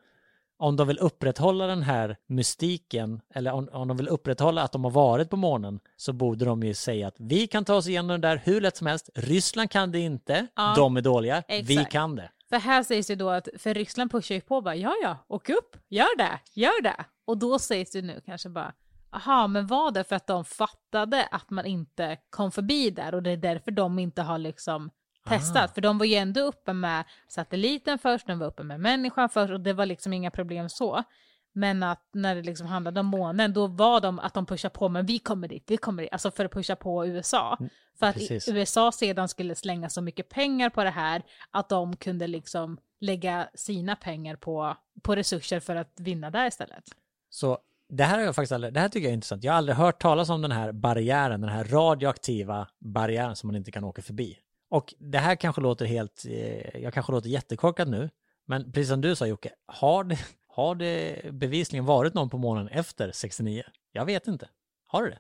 Om de vill upprätthålla den här mystiken, eller om, om de vill upprätthålla att de har varit på månen, så borde de ju säga att vi kan ta oss igenom det där hur lätt som helst. Ryssland kan det inte, Ja, de är dåliga, vi exakt. kan det. För här sägs det då att, för Ryssland pushar ju på bara, ja ja, åk upp, gör det, gör det. Och då sägs det nu kanske bara, aha, men var det för att de fattade att man inte kom förbi där och det är därför de inte har liksom testat? För de var ju ändå uppe med satelliten först, de var uppe med människan först och det var liksom inga problem så. Men att när det liksom handlade om månen, då var de att de pushade på, men vi kommer dit, vi kommer dit, alltså för att pusha på USA. För att precis. USA sedan skulle slänga så mycket pengar på det här, att de kunde liksom lägga sina pengar på, på resurser för att vinna där istället. Så det här har jag faktiskt aldrig, det här tycker jag är intressant. Jag har aldrig hört talas om den här barriären, den här radioaktiva barriären som man inte kan åka förbi. Och det här kanske låter helt, eh, jag kanske låter jättekorkad nu, men precis som du sa Jocke, har det, <laughs> har det bevisligen varit någon på månen efter 69? Jag vet inte. Har det det?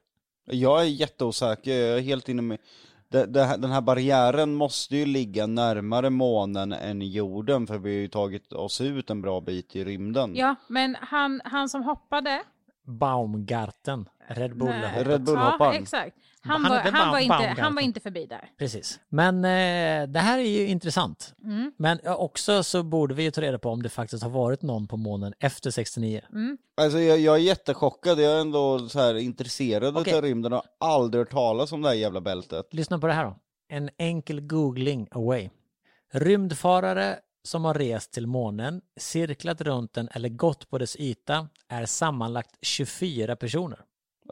Jag är jätteosäker, jag är helt inne med... Det, det, här- den här barriären måste ju ligga närmare månen än jorden, för vi har ju tagit oss ut en bra bit i rymden. Ja, men han, han som hoppade... Baumgarten, Red Bull. Red Bull- Ja, Bullhopparen. exakt. Han, Han var, han, var inte, han var inte förbi där. Precis. Men eh, det här är ju intressant. Mm. Men ja, också så borde vi ju ta reda på om det faktiskt har varit någon på månen efter 69. Alltså jag, jag är jättechockad, jag är ändå så här intresserad Okej. av rymden och har aldrig hört talas om det här jävla bältet. Lyssna på det här då. En enkel googling away. Rymdfarare som har rest till månen, cirklat runt den eller gått på dess yta är sammanlagt 24 personer.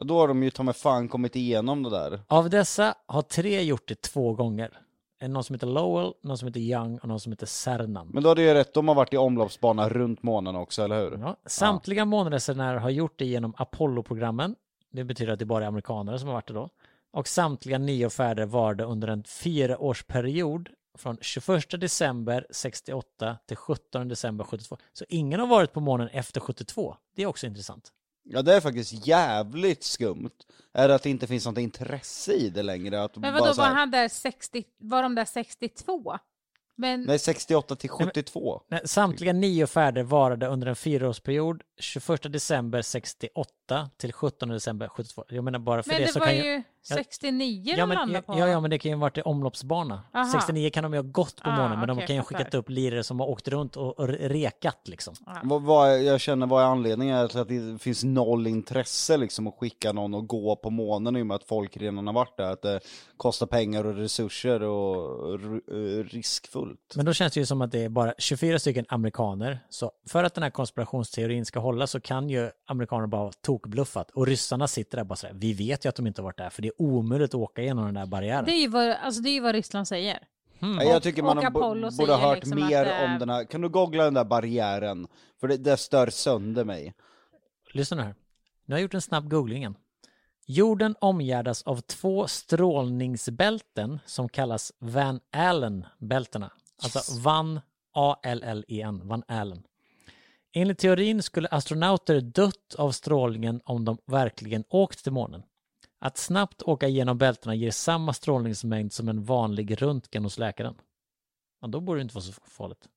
Då har de ju ta mig fan kommit igenom det där. Av dessa har tre gjort det två gånger. Någon som heter Lowell, någon som heter Young och någon som heter Cernan. Men då hade jag rätt, de har varit i omloppsbana runt månen också, eller hur? Ja, samtliga månresenärer har gjort det genom Apollo-programmen. Det betyder att det bara är amerikanare som har varit det då. Och samtliga nio färder var det under en fyraårsperiod från 21 december 68 till 17 december 72. Så ingen har varit på månen efter 72. Det är också intressant. Ja det är faktiskt jävligt skumt. Är det att det inte finns något intresse i det längre? Att Men bara vadå, var, här- han där 60, var de där 62? Men, Nej, 68 till 72. Nej, Samtliga nio färder varade under en fyraårsperiod 21 december 68 till 17 december 72. Jag menar bara för men det, det, så var kan ju 69 Ja de ja, på. ja, ja, men det kan ju ha varit omloppsbana. Aha. 69 kan de ju ha gått på Ah, månen, men de okej, kan ju ha skickat upp lirare som har åkt runt och, och rekat liksom. Vad, vad, är- jag känner vad är anledningen till att det finns noll intresse liksom att skicka någon och gå på månen i och med att folk redan har varit där. Att det kostar pengar och resurser och eh, riskfullt. Men då känns det ju som att det är bara 24 stycken amerikaner. Så för att den här konspirationsteorin ska hålla så kan ju amerikaner bara ha tokbluffat. Och ryssarna sitter där bara sådär, vi vet ju att de inte har varit där, för det är omöjligt att åka igenom den där barriären. Det är ju vad, alltså det är ju vad Ryssland säger. Nej, jag tycker man har, borde ha hört liksom att mer det är- om den här. Kan du googla den där barriären? För det, det stör sönder mig. Lyssna nu här. Nu har jag gjort en snabb googling igen. Jorden omgärdas av två strålningsbälten som kallas Van Allen-bältena. Alltså Van A-L-L-E-N, Van Allen. Enligt teorin skulle astronauter dött av strålningen om de verkligen åkt till månen. Att snabbt åka igenom bältena ger samma strålningsmängd som en vanlig röntgen hos läkaren. Ja, då borde det inte vara så farligt.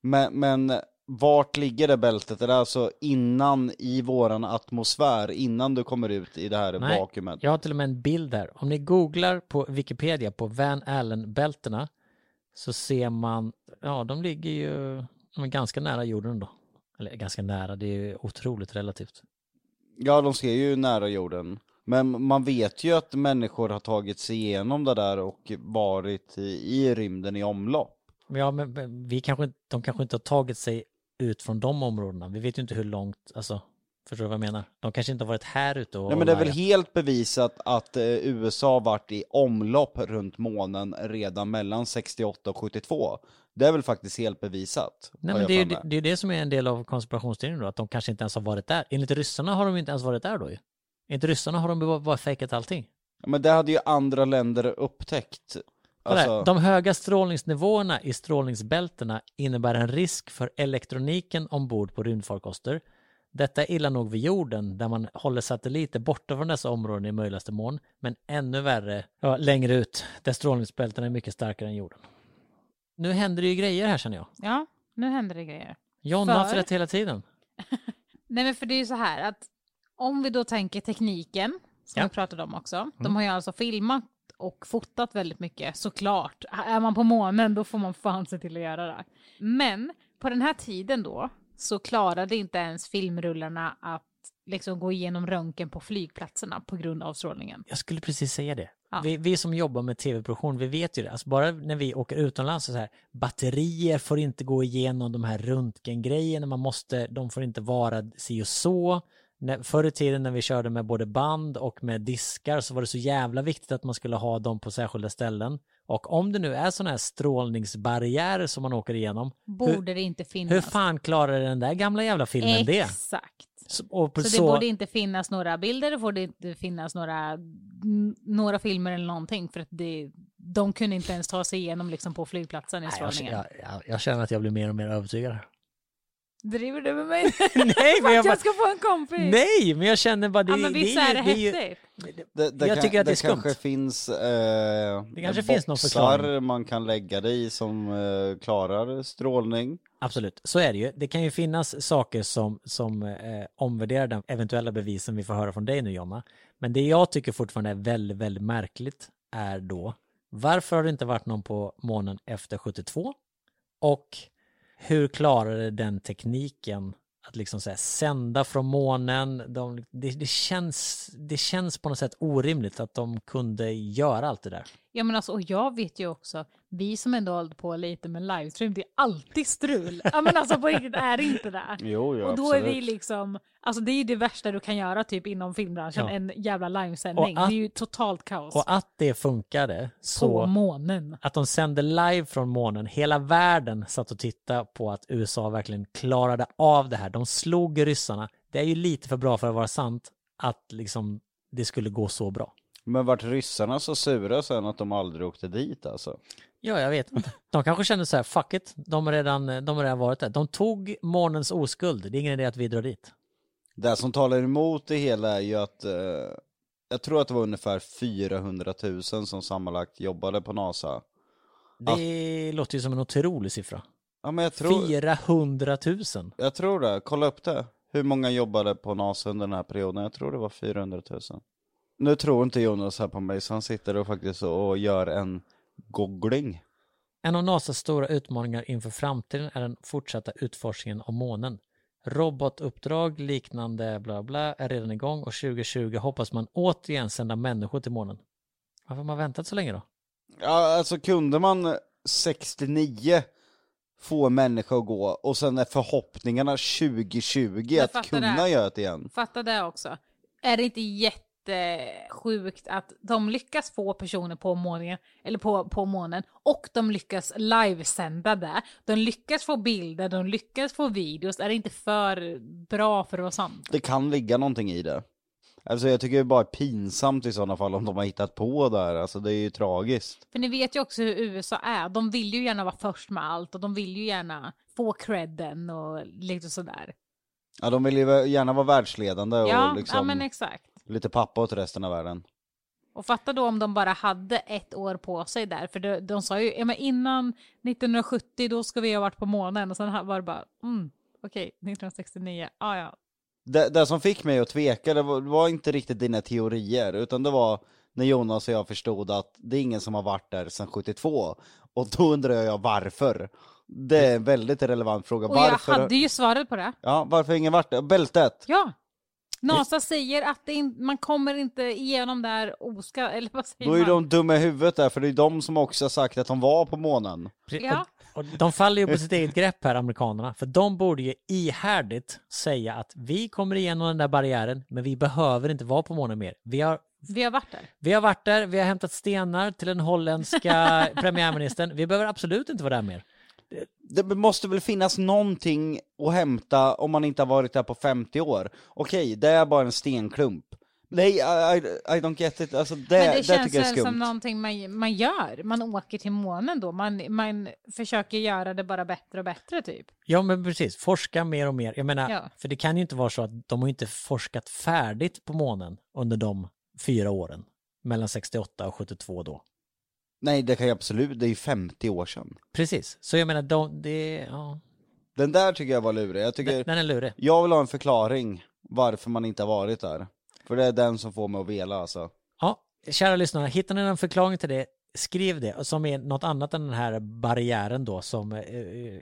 Men, men vart ligger det bältet? Är det alltså innan i våran atmosfär, innan du kommer ut i det här Nej, vakuumet? Jag har till och med en bild här. Om ni googlar på Wikipedia på Van Allen-bältena så ser man, ja de ligger ju de är ganska nära jorden då. Eller ganska nära, det är ju otroligt relativt. Ja, de ser ju nära jorden. Men man vet ju att människor har tagit sig igenom det där och varit i, i rymden i omlopp. Ja, men vi kanske, de kanske inte har tagit sig ut från de områdena. Vi vet ju inte hur långt, alltså, förstår du vad jag menar? De kanske inte har varit här ute och Nej men det är väl helt bevisat att eh, USA har varit i omlopp runt månen redan mellan 68 och 72. Det är väl faktiskt helt bevisat. Nej men det är det, det, är det som är en del av konspirationsteorin då, att de kanske inte ens har varit där. Enligt ryssarna har de inte ens varit där då ju. Enligt ryssarna har de bara, fejkat allting. Men det hade ju andra länder upptäckt. Alltså, De höga strålningsnivåerna i strålningsbältena innebär en risk för elektroniken ombord på rymdfarkoster. Detta är illa nog vid jorden där man håller satelliter borta från dessa områden i möjligaste mån, men ännu värre ja, längre ut där strålningsbältena är mycket starkare än jorden. Nu händer det ju grejer här känner jag. Ja, nu händer det grejer. John har haft För- rätt hela tiden. <laughs> Nej men för det är ju så här att om vi då tänker tekniken som Ja. vi pratade om också. De har ju alltså filmat och fotat väldigt mycket såklart. Är man på månen då får man fan se till att göra det. Men på den här tiden då så klarade inte ens filmrullarna att liksom gå igenom röntgen på flygplatserna på grund av strålningen. Jag skulle precis säga det. Ja. Vi, vi som jobbar med tv-produktion, vi vet ju det. Alltså bara när vi åker utomlands så, så här, batterier får inte gå igenom de här röntgengrejerna, man måste, de får inte vara si och så. När, förr i tiden när vi körde med både band och med diskar så var det så jävla viktigt att man skulle ha dem på särskilda ställen. Och om det nu är sådana här strålningsbarriärer som man åker igenom, Borde det inte finnas. hur fan klarar den där gamla jävla filmen det? Exakt. Så, på Så det så, borde inte finnas några bilder, det borde inte finnas några, några filmer eller någonting för att det, de kunde inte ens ta sig igenom liksom på flygplatsen i Nej, jag, strålningen. jag, jag, jag känner att jag blir mer och mer övertygad. Driver du med mig? <laughs> Nej, men jag bara, jag ska få en kompis? Nej, men jag känner bara det, ja men visst är det, ju- ju- häftigt? det, det jag kan, tycker att det är skumt. kanske finns eh, Det kanske finns någon förklaring. man kan lägga det i som eh, klarar strålning. Absolut, så är det ju. Det kan ju finnas saker som, som eh, omvärderar den eventuella bevisen vi får höra från dig nu Jonna. Men det jag tycker fortfarande är väldigt, väldigt märkligt är då varför har det inte varit någon på månen efter 72? Och hur klarade den tekniken att liksom så här, sända från månen? De, det, det, känns, det känns på något sätt orimligt att de kunde göra allt det där. Ja men alltså, och jag vet ju också, vi som ändå hållit på lite med livestream, det är alltid strul. ja men alltså på riktigt är det inte det. <laughs> Jo, jo och då är absolut. vi liksom, alltså det är ju det värsta du kan göra typ inom filmbranschen, Ja. en jävla livesändning. Att- det är ju totalt kaos. Och att det funkade på så månen. att de sände live från månen. Hela världen satt och tittade på att USA verkligen klarade av det här. De slog ryssarna. Det är ju lite för bra för att vara sant att liksom det skulle gå så bra. Men vart ryssarna så sura sen att de aldrig åkte dit alltså? Ja, jag vet inte. De kanske kände så här, fuck it, de har redan, de har redan varit där. De tog månens oskuld, det är ingen idé att vi drar dit. Det som talar emot det hela är ju att eh, jag tror att det var ungefär 400 000 som sammanlagt jobbade på NASA. Det låter ju som en otrolig siffra. Ja men jag tror, 400 000. jag tror det, kolla upp det. Hur många jobbade på NASA under den här perioden? Jag tror det var 400 000. Nu tror inte Jonas här på mig så han sitter och faktiskt och gör en googling. En av NASAs stora utmaningar inför framtiden är den fortsatta utforskningen av månen. Robotuppdrag liknande bla bla är redan igång och 2020 hoppas man återigen sända människor till månen. Varför har man väntat så länge då? Ja alltså kunde man 69 få en människa att gå och sen är förhoppningarna 2020 Jag att kunna det. göra det igen. Fatta det också. Är det inte jättesjukt att de lyckas få personer på månen, eller på, på månen och de lyckas livesända det. De lyckas få bilder, de lyckas få videos. Är det inte för bra för att vara sant? Det kan ligga någonting i det. Alltså jag tycker det är bara pinsamt i sådana fall om de har hittat på där, alltså det är ju tragiskt. För ni vet ju också hur USA är. De vill ju gärna vara först med allt och de vill ju gärna få credden och lite sådär. Ja de vill ju gärna vara världsledande och Ja, liksom ja men exakt. Lite pappa åt resten av världen. Och fatta då om de bara hade ett år på sig där, för de, de sa ju, ja men innan 1970 då ska vi ha varit på månen och sen var det bara, mm, okej, 1969, ah, ja. Det, det som fick mig att tveka, det var, det var inte riktigt dina teorier, utan det var när Jonas och jag förstod att det är ingen som har varit där sedan 72. Och då undrar jag varför. Det är en väldigt relevant fråga. Och varför? jag hade ju svaret på det. Ja, varför har ingen varit där? Bältet! Ja. NASA säger att det in, man kommer inte igenom där oska, <laughs> eller vad säger Då är man? de dumma i huvudet där, för det är de som också har sagt att de var på månen. Ja. Och, och de faller ju på sitt eget grepp här, amerikanerna. För de borde ju ihärdigt säga att vi kommer igenom den där barriären, men vi behöver inte vara på månen mer. Vi har Vi har varit där. Vi har varit där, vi har hämtat stenar till den holländska <laughs> premiärministern. Vi behöver absolut inte vara där mer. Det måste väl finnas någonting att hämta om man inte har varit där på 50 år. Okej, det är bara en stenklump. Nej, I, I, I don't get it. Alltså det, Men det, det känns tycker jag är väl som skumt. någonting man, man gör. Man åker till månen då. Man, man försöker göra det bara bättre och bättre typ. Ja men precis, forska mer och mer. Jag menar, Ja. för det kan ju inte vara så att de har inte forskat färdigt på månen under de fyra åren. Mellan 68 och 72 då. Nej, det kan jag absolut, det är ju 50 år sedan. Precis, så jag menar, de, det, ja, Den där tycker jag var lurig. Jag den, tycker, den är lurig. jag vill ha en förklaring varför man inte har varit där. För det är den som får mig att vela alltså. Ja, kära lyssnare, hittar ni en förklaring till det, skriv det, som är något annat än den här barriären då som eh,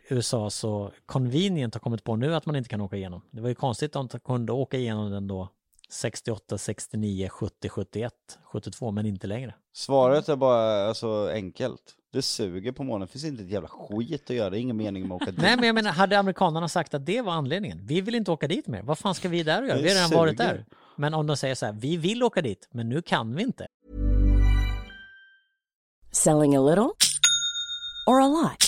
USA så convenient har kommit på nu att man inte kan åka igenom. Det var ju konstigt om de kunde åka igenom den då 68, 69, 70, 71, 72, men inte längre. Svaret är bara alltså enkelt. Det suger på månen, det finns inte ett jävla skit att göra, det är ingen mening med att åka <laughs> dit. Nej, men jag menar, hade amerikanerna sagt att det var anledningen, vi vill inte åka dit mer, vad fan ska vi där och göra? Vi har redan varit suger. där. Men om de säger så här, vi vill åka dit, men nu kan vi inte. Selling a little or a lot?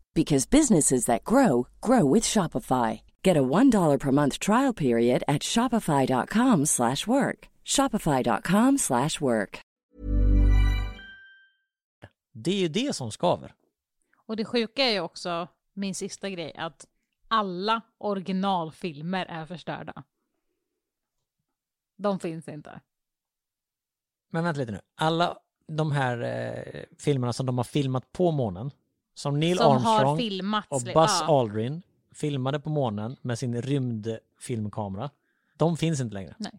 because businesses that grow grow with Shopify. Get a $1 per month trial period at shopify.com slash work. shopify.com slash work. Det är ju det som skaver. Och det sjuka är ju också min sista grej att alla originalfilmer är förstörda. De finns inte. Men vänta lite nu, alla de här eh, filmerna som de har filmat på månen, som Neil Som har Armstrong filmats, och Buzz ja. Aldrin filmade på månen med sin rymdfilmkamera, de finns inte längre. Nej.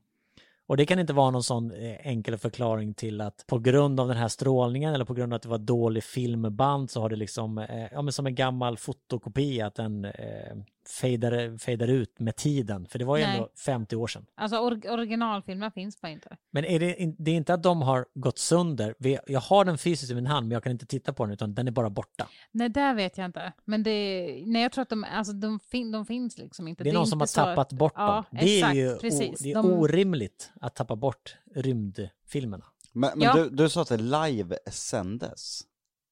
Och det kan inte vara någon sån eh, enkel förklaring till att på grund av den här strålningen eller på grund av att det var dålig filmband så har det liksom, eh, ja men som en gammal fotokopia att den eh, fejdar, fejdar ut med tiden. För det var ju Nej. ändå 50 år sedan. Alltså or originalfilmer finns bara inte. Men är det, det är inte att de har gått sönder. Jag har den fysiskt i min hand men jag kan inte titta på den utan den är bara borta. Nej, det vet jag inte. Men det, nej, jag tror att de, alltså, de, fin, de finns liksom inte. Det är någon som har tappat bort ja, dem. Det är exakt, ju o, precis. det är De- orimligt att tappa bort rymdfilmerna. Men, men Ja. du, du sa att det live-sändes?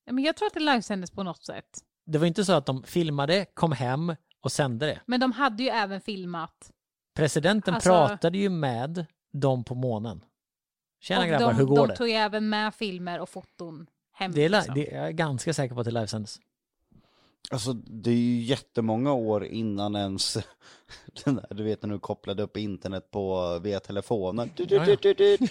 Ja, Men jag tror att det livesändes på något sätt. Det var inte så att de filmade, kom hem och sände det. Men de hade ju även filmat. Presidenten Alltså- pratade ju med dem på månen. Tjena och grabbar, de, hur går de det? tog ju även med filmer och foton hem. Det är, li- liksom. det, jag är ganska säker på att det livesändes. Alltså det är ju jättemånga år innan ens <laughs> den där, du vet när du kopplade upp internet på via telefonen. Du, du, du. <laughs>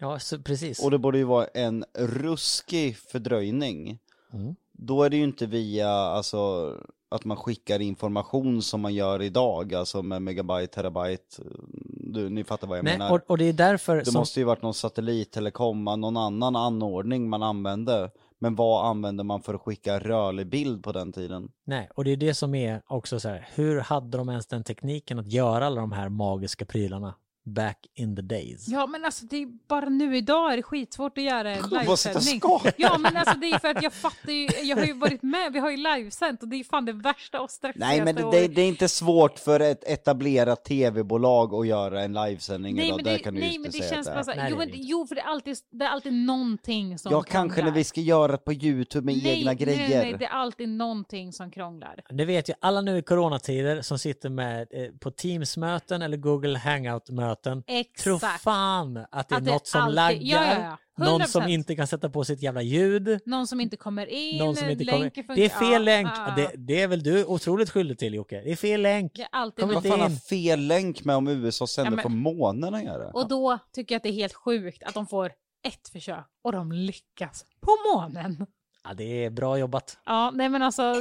Ja, så, precis. Och det borde ju vara en ruskig fördröjning. Mm. Då är det ju inte via, alltså, att man skickar information som man gör idag, alltså med megabyte, terabyte. Du, ni fattar vad jag Nej, menar. och, och det är därför Det som... måste ju varit någon satellittelekom, någon annan anordning man använde. Men vad använde man för att skicka rörlig bild på den tiden? Nej, och det är det som är också så här, hur hade de ens den tekniken att göra alla de här magiska prylarna back in the days? Ja men alltså det är bara nu idag är det skitsvårt att göra en <laughs> livesändning. Ja men alltså det är för att jag fattar ju, jag har ju varit med, vi har ju livesänt och det är fan det värsta och stressigaste. Nej men det, det, det är inte svårt för ett etablerat tv-bolag att göra en livesändning Nej idag, men det, det, kan du nej, inte men det säga känns bara det så är. här, Nej, jo, det är men, jo för det är, alltid, det är alltid någonting som Ja kanske när krånglar. vi ska göra det på youtube med nej, egna grejer. Nej, nej, det är alltid någonting som krånglar. Det vet ju alla nu i coronatider som sitter med eh, på Teams-möten eller Google Hangout-möten. Tro Exakt. fan att det är Att det något som alltid- laggar, ja, ja, ja. någon som 100%. inte kan sätta på sitt jävla ljud, Någon som inte kommer in, någon som inte kommer... funkar- Det är fel ja, länk! ja, Det, det är väl du otroligt skyldig till Jocke. Det är fel länk! Det är alltid Kom. Vad fan har fel länk med om USA sänder Ja, men- på månen att göra? Och då tycker jag att det är helt sjukt att de får ett försök och de lyckas på månen. Ja, det är bra jobbat. Ja, nej men alltså,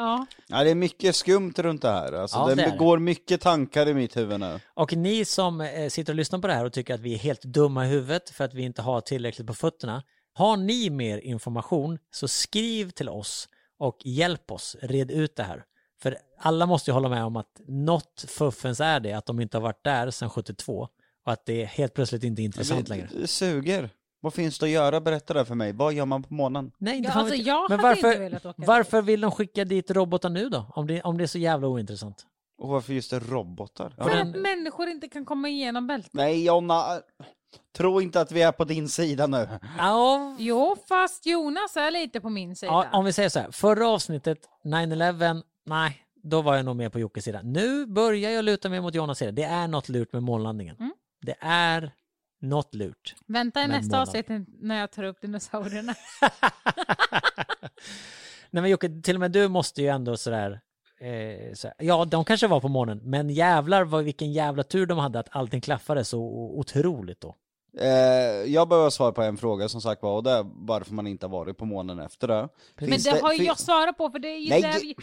ja. Ja, det är mycket skumt runt det här. Alltså, Ja, det, det är det. går mycket tankar i mitt huvud nu. Och ni som eh, sitter och lyssnar på det här och tycker att vi är helt dumma i huvudet för att vi inte har tillräckligt på fötterna. Har ni mer information så skriv till oss och hjälp oss red ut det här. För alla måste ju hålla med om att något fuffens är det att de inte har varit där sedan 72 och att det helt plötsligt inte är intressant det, längre. det suger. Vad finns det att göra? Berätta det för mig. Vad gör man på månen? Nej, inte Ja, fan alltså, vet jag Men hade varför, inte velat åka varför vill de skicka dit robotar nu då? Om det, om det är så jävla ointressant. Och varför just det robotar? För den- att människor inte kan komma igenom bältet. Nej Jonna, tro inte att vi är på din sida nu. Ja, Jo, fast Jonas är lite på min sida. ja, om vi säger så här, förra avsnittet, 9-11, nej, då var jag nog mer på Jockes sida. Nu börjar jag luta mig mot Jonas sida. Det är något lurt med månlandningen. Mm. Det är något lurt. Vänta i nästa månad. avsnitt när jag tar upp dinosaurierna. <laughs> Nej men Jocke, till och med du måste ju ändå sådär, eh, så här, ja de kanske var på månen, men jävlar vad, vilken jävla tur de hade att allting klaffade så otroligt då. Eh, jag behöver svara på en fråga som sagt var, och det är varför man inte har varit på månen efter det. Men Finns det har ju jag svarat på för det är ju Nej, där... det-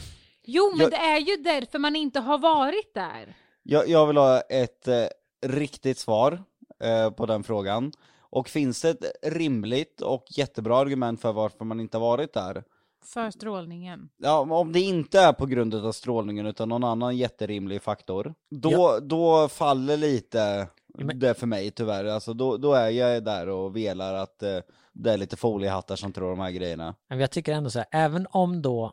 Jo, men Jag- det är ju därför man inte har varit där. jag, jag vill ha ett eh, riktigt svar eh, på den frågan. Och finns det ett rimligt och jättebra argument för varför man inte har varit där? För strålningen. Ja, om det inte är på grund av strålningen utan någon annan jätterimlig faktor, då, Ja. då faller lite det för mig tyvärr. Alltså då, då är jag där och velar att eh, det är lite foliehattar som tror de här grejerna. Men jag tycker ändå så här, även om då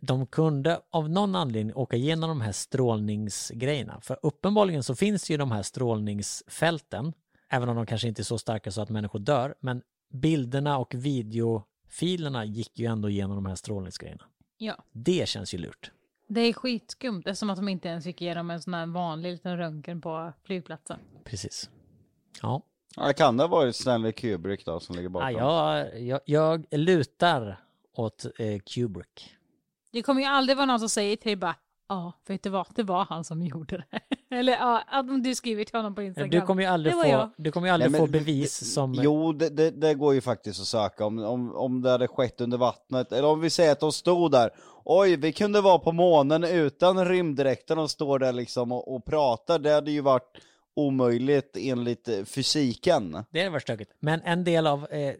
de kunde av någon anledning åka igenom de här strålningsgrejerna, för uppenbarligen så finns ju de här strålningsfälten, även om de kanske inte är så starka så att människor dör, men bilderna och videofilerna gick ju ändå igenom de här strålningsgrejerna. Ja. Det känns ju lurt. Det är skitskumt. Det är som att de inte ens gick igenom en sån här vanlig liten röntgen på flygplatsen. Precis. Ja, Ja, kan det ha varit Stanley Kubrick då som ligger bakom? ja jag, jag, jag lutar åt eh, Kubrick. Det kommer ju aldrig vara någon som säger till dig bara Ja, vet du vad? Det var han som gjorde det. Eller ja, om du skriver till honom på Instagram. Du kommer ju aldrig Det var få, jag. du kommer ju aldrig Nej, få men- bevis som... Jo, det, det, det går ju faktiskt att söka om, om, om det hade skett under vattnet, eller om vi säger att de stod där, oj, vi kunde vara på månen utan rymddräkten och står där liksom och, och pratar, det hade ju varit omöjligt enligt eh, fysiken. Det var stökigt. Men en del av, eh,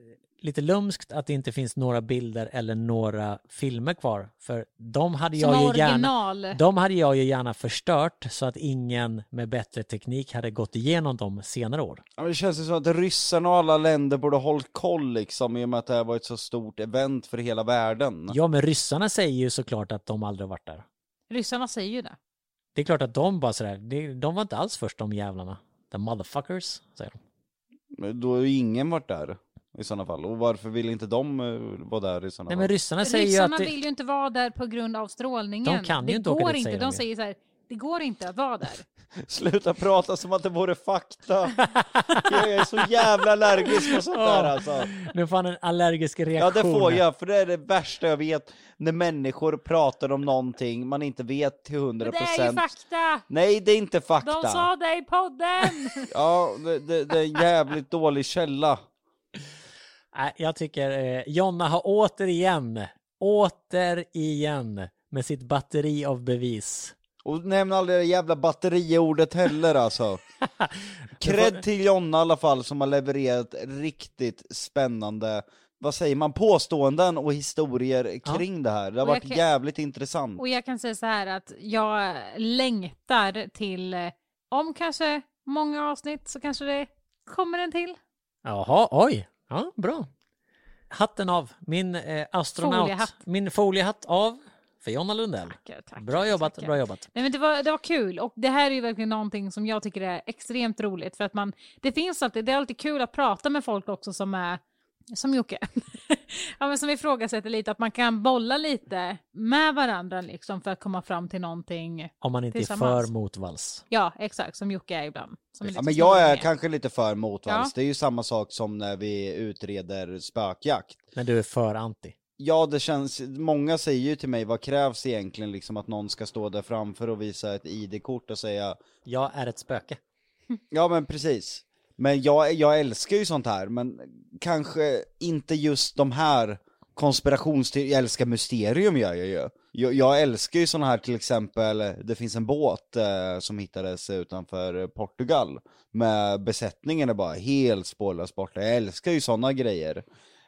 lite lumskt att det inte finns några bilder eller några filmer kvar. För de hade Som jag ju original. gärna, de hade jag ju gärna förstört så att ingen med bättre teknik hade gått igenom dem senare år. Ja, men det känns ju som att ryssarna och alla länder borde ha hållit koll liksom, i och med att det här var ett så stort event för hela världen. Ja, men ryssarna säger ju såklart att de aldrig har varit där. Ryssarna säger ju det. Det är klart att de bara sådär, de var inte alls först de jävlarna. The motherfuckers, säger de. Men Då har ju ingen varit där i sådana fall, och varför vill inte de eh, vara där i sådana Nej fall? men ryssarna säger ju Ryssarna att det, vill ju inte vara där på grund av strålningen. De kan ju det inte åka går dit, inte. De ju. säger så här, det går inte att vara där. <laughs> Sluta prata som att det vore fakta. jag är så jävla allergisk på sånt där alltså. nu får han en allergisk Ja reaktion. det får jag, för det är det värsta jag vet. När människor pratar om någonting man inte vet till 100%. Men det är ju fakta! Nej det är inte fakta. De sa det i podden! Ja, det, det, det är en jävligt dålig källa. Nej, jag tycker eh, Jonna har återigen, återigen med sitt batteri av bevis. Och nämn aldrig det jävla batteriordet heller alltså. <laughs> Cred till Jonna i alla fall som har levererat riktigt spännande, vad säger man, påståenden och historier kring det här. Det har varit kan- jävligt intressant. Och jag kan säga så här att jag längtar till, eh, om kanske många avsnitt så kanske det kommer en till. Jaha, oj, ja, bra. Hatten av, min eh, astronaut, Foliehatt. min foliehatt av för Jonna Lundell. Tackar, tackar, Bra jobbat, tackar. bra jobbat. Nej, men det, var, det var kul och det här är ju verkligen någonting som jag tycker är extremt roligt för att man, det finns alltid, det är alltid kul att prata med folk också som är som Jocke, <laughs> ja, men som ifrågasätter lite, att man kan bolla lite med varandra liksom för att komma fram till någonting. Om man inte är för motvalls. Ja, exakt, som Jocke är ibland. Som är Ja, men jag är snorrig. kanske lite för motvalls, Ja. det är ju samma sak som när vi utreder spökjakt. När du är för anti. Ja, det känns, många säger ju till mig, vad krävs egentligen liksom att någon ska stå där framför och visa ett ID-kort och säga, Jag är ett spöke. ja men precis. Men jag, jag älskar ju sånt här, men kanske inte just de här konspirationsteorier, jag älskar mysterium gör jag ju. Jag, jag älskar ju såna här till exempel, det finns en båt eh, som hittades utanför Portugal, med besättningen är bara helt spårlöst borta, jag älskar ju såna grejer.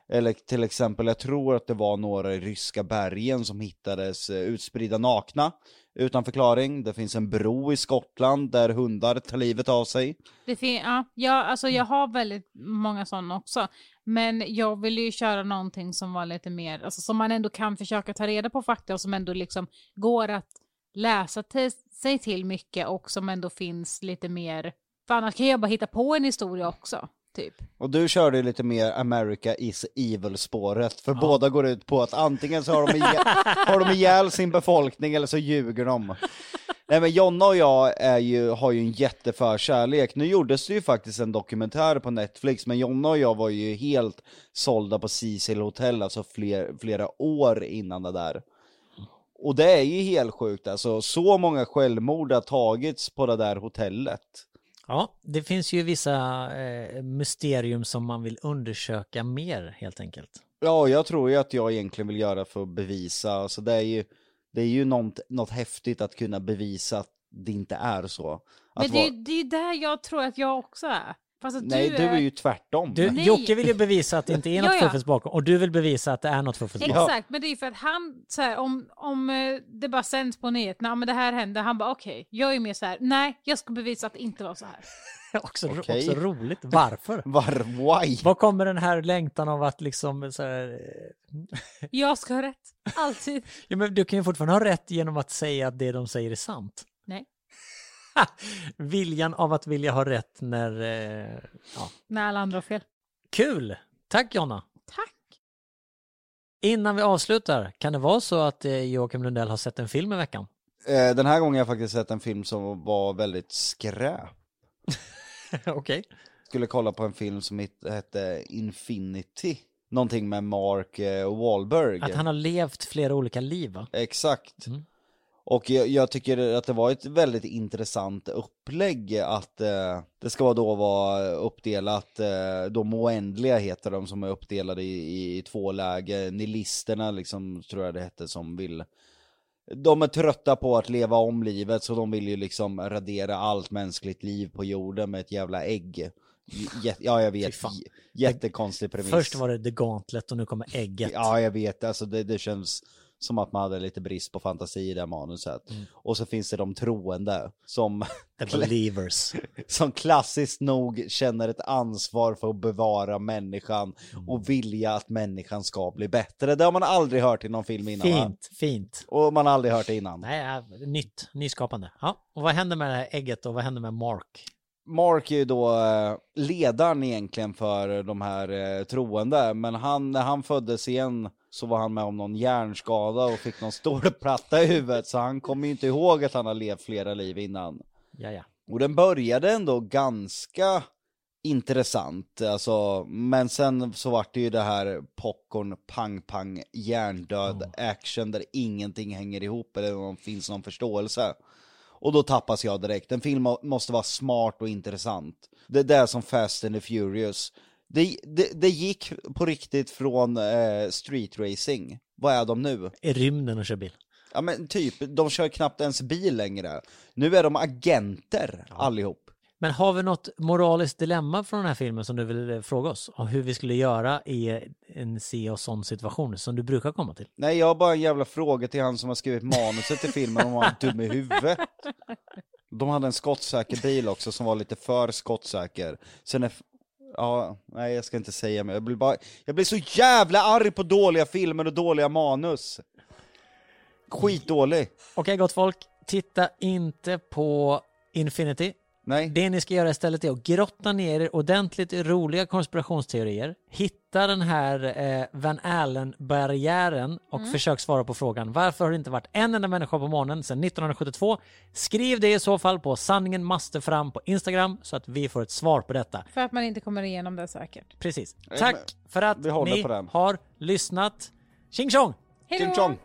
Eller till exempel, jag tror att det var några i ryska bergen som hittades eh, utspridda nakna utan förklaring. Det finns en bro i Skottland där hundar tar livet av sig. Det fin- ja, jag, alltså jag har väldigt många sådana också. Men jag vill ju köra någonting som var lite mer, alltså som man ändå kan försöka ta reda på fakta och som ändå liksom går att läsa till, sig till mycket och som ändå finns lite mer, för annars kan jag bara hitta på en historia också, typ. Och du körde ju lite mer America is evil-spåret, för båda går ut på att antingen så har de, ihjäl, <laughs> har de ihjäl sin befolkning eller så ljuger de. Nej men Jonna och jag är ju, har ju en jätteförkärlek. Nu gjordes det ju faktiskt en dokumentär på Netflix, men Jonna och jag var ju helt sålda på Cecil Hotel, alltså fler, flera år innan det där. Och det är ju helt sjukt alltså, så många självmord har tagits på det där hotellet. Ja, det finns ju vissa eh, mysterium som man vill undersöka mer helt enkelt. Ja, jag tror ju att jag egentligen vill göra för att bevisa, alltså det är ju, det är ju något, något häftigt att kunna bevisa att det inte är så. Att Men det är ju det är ju där jag tror att jag också är. Fast att Nej, du är ju tvärtom. Du, Nej. Jocke vill ju bevisa att det inte är något <laughs> Ja, ja. fuffens bakom och du vill bevisa att det är något fuffens bakom. Exakt, men det är ju för att han, så här, om, om eh, det bara sänds på nyheterna, men det här hände, han bara okej, jag är mer så här, nej, jag ska bevisa att det inte var så här. <laughs> också, Okej. också roligt. Varför? <laughs> Var, why? Var kommer den här längtan av att liksom så här, eh, Jag ska ha rätt, alltid. ja, men du kan ju fortfarande ha rätt genom att säga att det de säger är sant. <laughs> Viljan av att vilja ha rätt när, eh, ja. när alla andra har fel. Kul! Tack Jonna! Tack! Innan vi avslutar, kan det vara så att eh, Joakim Lundell har sett en film i veckan? Eh, Den här gången har jag faktiskt sett en film som var väldigt skräp. <laughs> Okej. Skulle kolla på en film som hette Infinity. Någonting med Mark eh, Wahlberg. Att han har levt flera olika liv va? Exakt. Mm. Och jag, jag tycker att det var ett väldigt intressant upplägg att eh, det ska då vara uppdelat, eh, de oändliga heter de som är uppdelade i, i två läger, nilisterna liksom tror jag det hette som vill de är trötta på att leva om livet så de vill ju liksom radera allt mänskligt liv på jorden med ett jävla ägg. J- ja jag vet, jättekonstig premiss. Först var det The Gauntlet och nu kommer ägget. Ja, jag vet. Alltså det, det känns som att man hade lite brist på fantasi i det här manuset. Mm. Och så finns det de troende som, The <laughs> Believers. som klassiskt nog känner ett ansvar för att bevara människan Mm. och vilja att människan ska bli bättre. Det har man aldrig hört i någon film innan va? Fint, fint. Och man har aldrig hört det innan. Nej, nytt, nyskapande. Ja, och vad händer med det här ägget och vad händer med Mark? Mark är ju då eh, ledaren egentligen för de här eh, troende, men han, när han föddes igen så var han med om någon hjärnskada och fick någon stålplatta i huvudet, så han kommer ju inte ihåg att han har levt flera liv innan. Ja, ja. Och den började ändå ganska intressant, alltså, men sen så vart det ju det här popcorn, pang, pang, hjärndöd action där ingenting hänger ihop eller någon, finns någon förståelse. Och då tappas jag direkt. En film må- måste vara smart och intressant. Det är det som Fast and the Furious. Det, det, det gick på riktigt från eh, street racing. Vad är de nu? I rymden och kör bil. Ja men typ, de kör knappt ens bil längre. Nu är de agenter allihop. Men har vi något moraliskt dilemma från den här filmen som du vill eh, fråga oss? Om hur vi skulle göra i en se och sån situation som du brukar komma till? Nej, jag har bara en jävla fråga till han som har skrivit manuset till filmen om han är dum i huvudet. <laughs> De hade en skottsäker bil också som var lite för skottsäker. Sen är... Ja, nej jag ska inte säga mer. Jag blir bara... Jag blir så jävla arg på dåliga filmer och dåliga manus. Skitdålig. Okej gott folk, titta inte på Infinity. Nej. Det ni ska göra istället är att grotta ner er ordentligt i roliga konspirationsteorier, hitta den här eh, Van Allen-barriären och försök svara på frågan varför har det inte varit en enda människa på månen sedan 1972? Skriv det i så fall på sanningen måste fram på Instagram så att vi får ett svar på detta. För att man inte kommer igenom det säkert. Precis. Tack för att ni har lyssnat. Tjing tjong! Då! chong!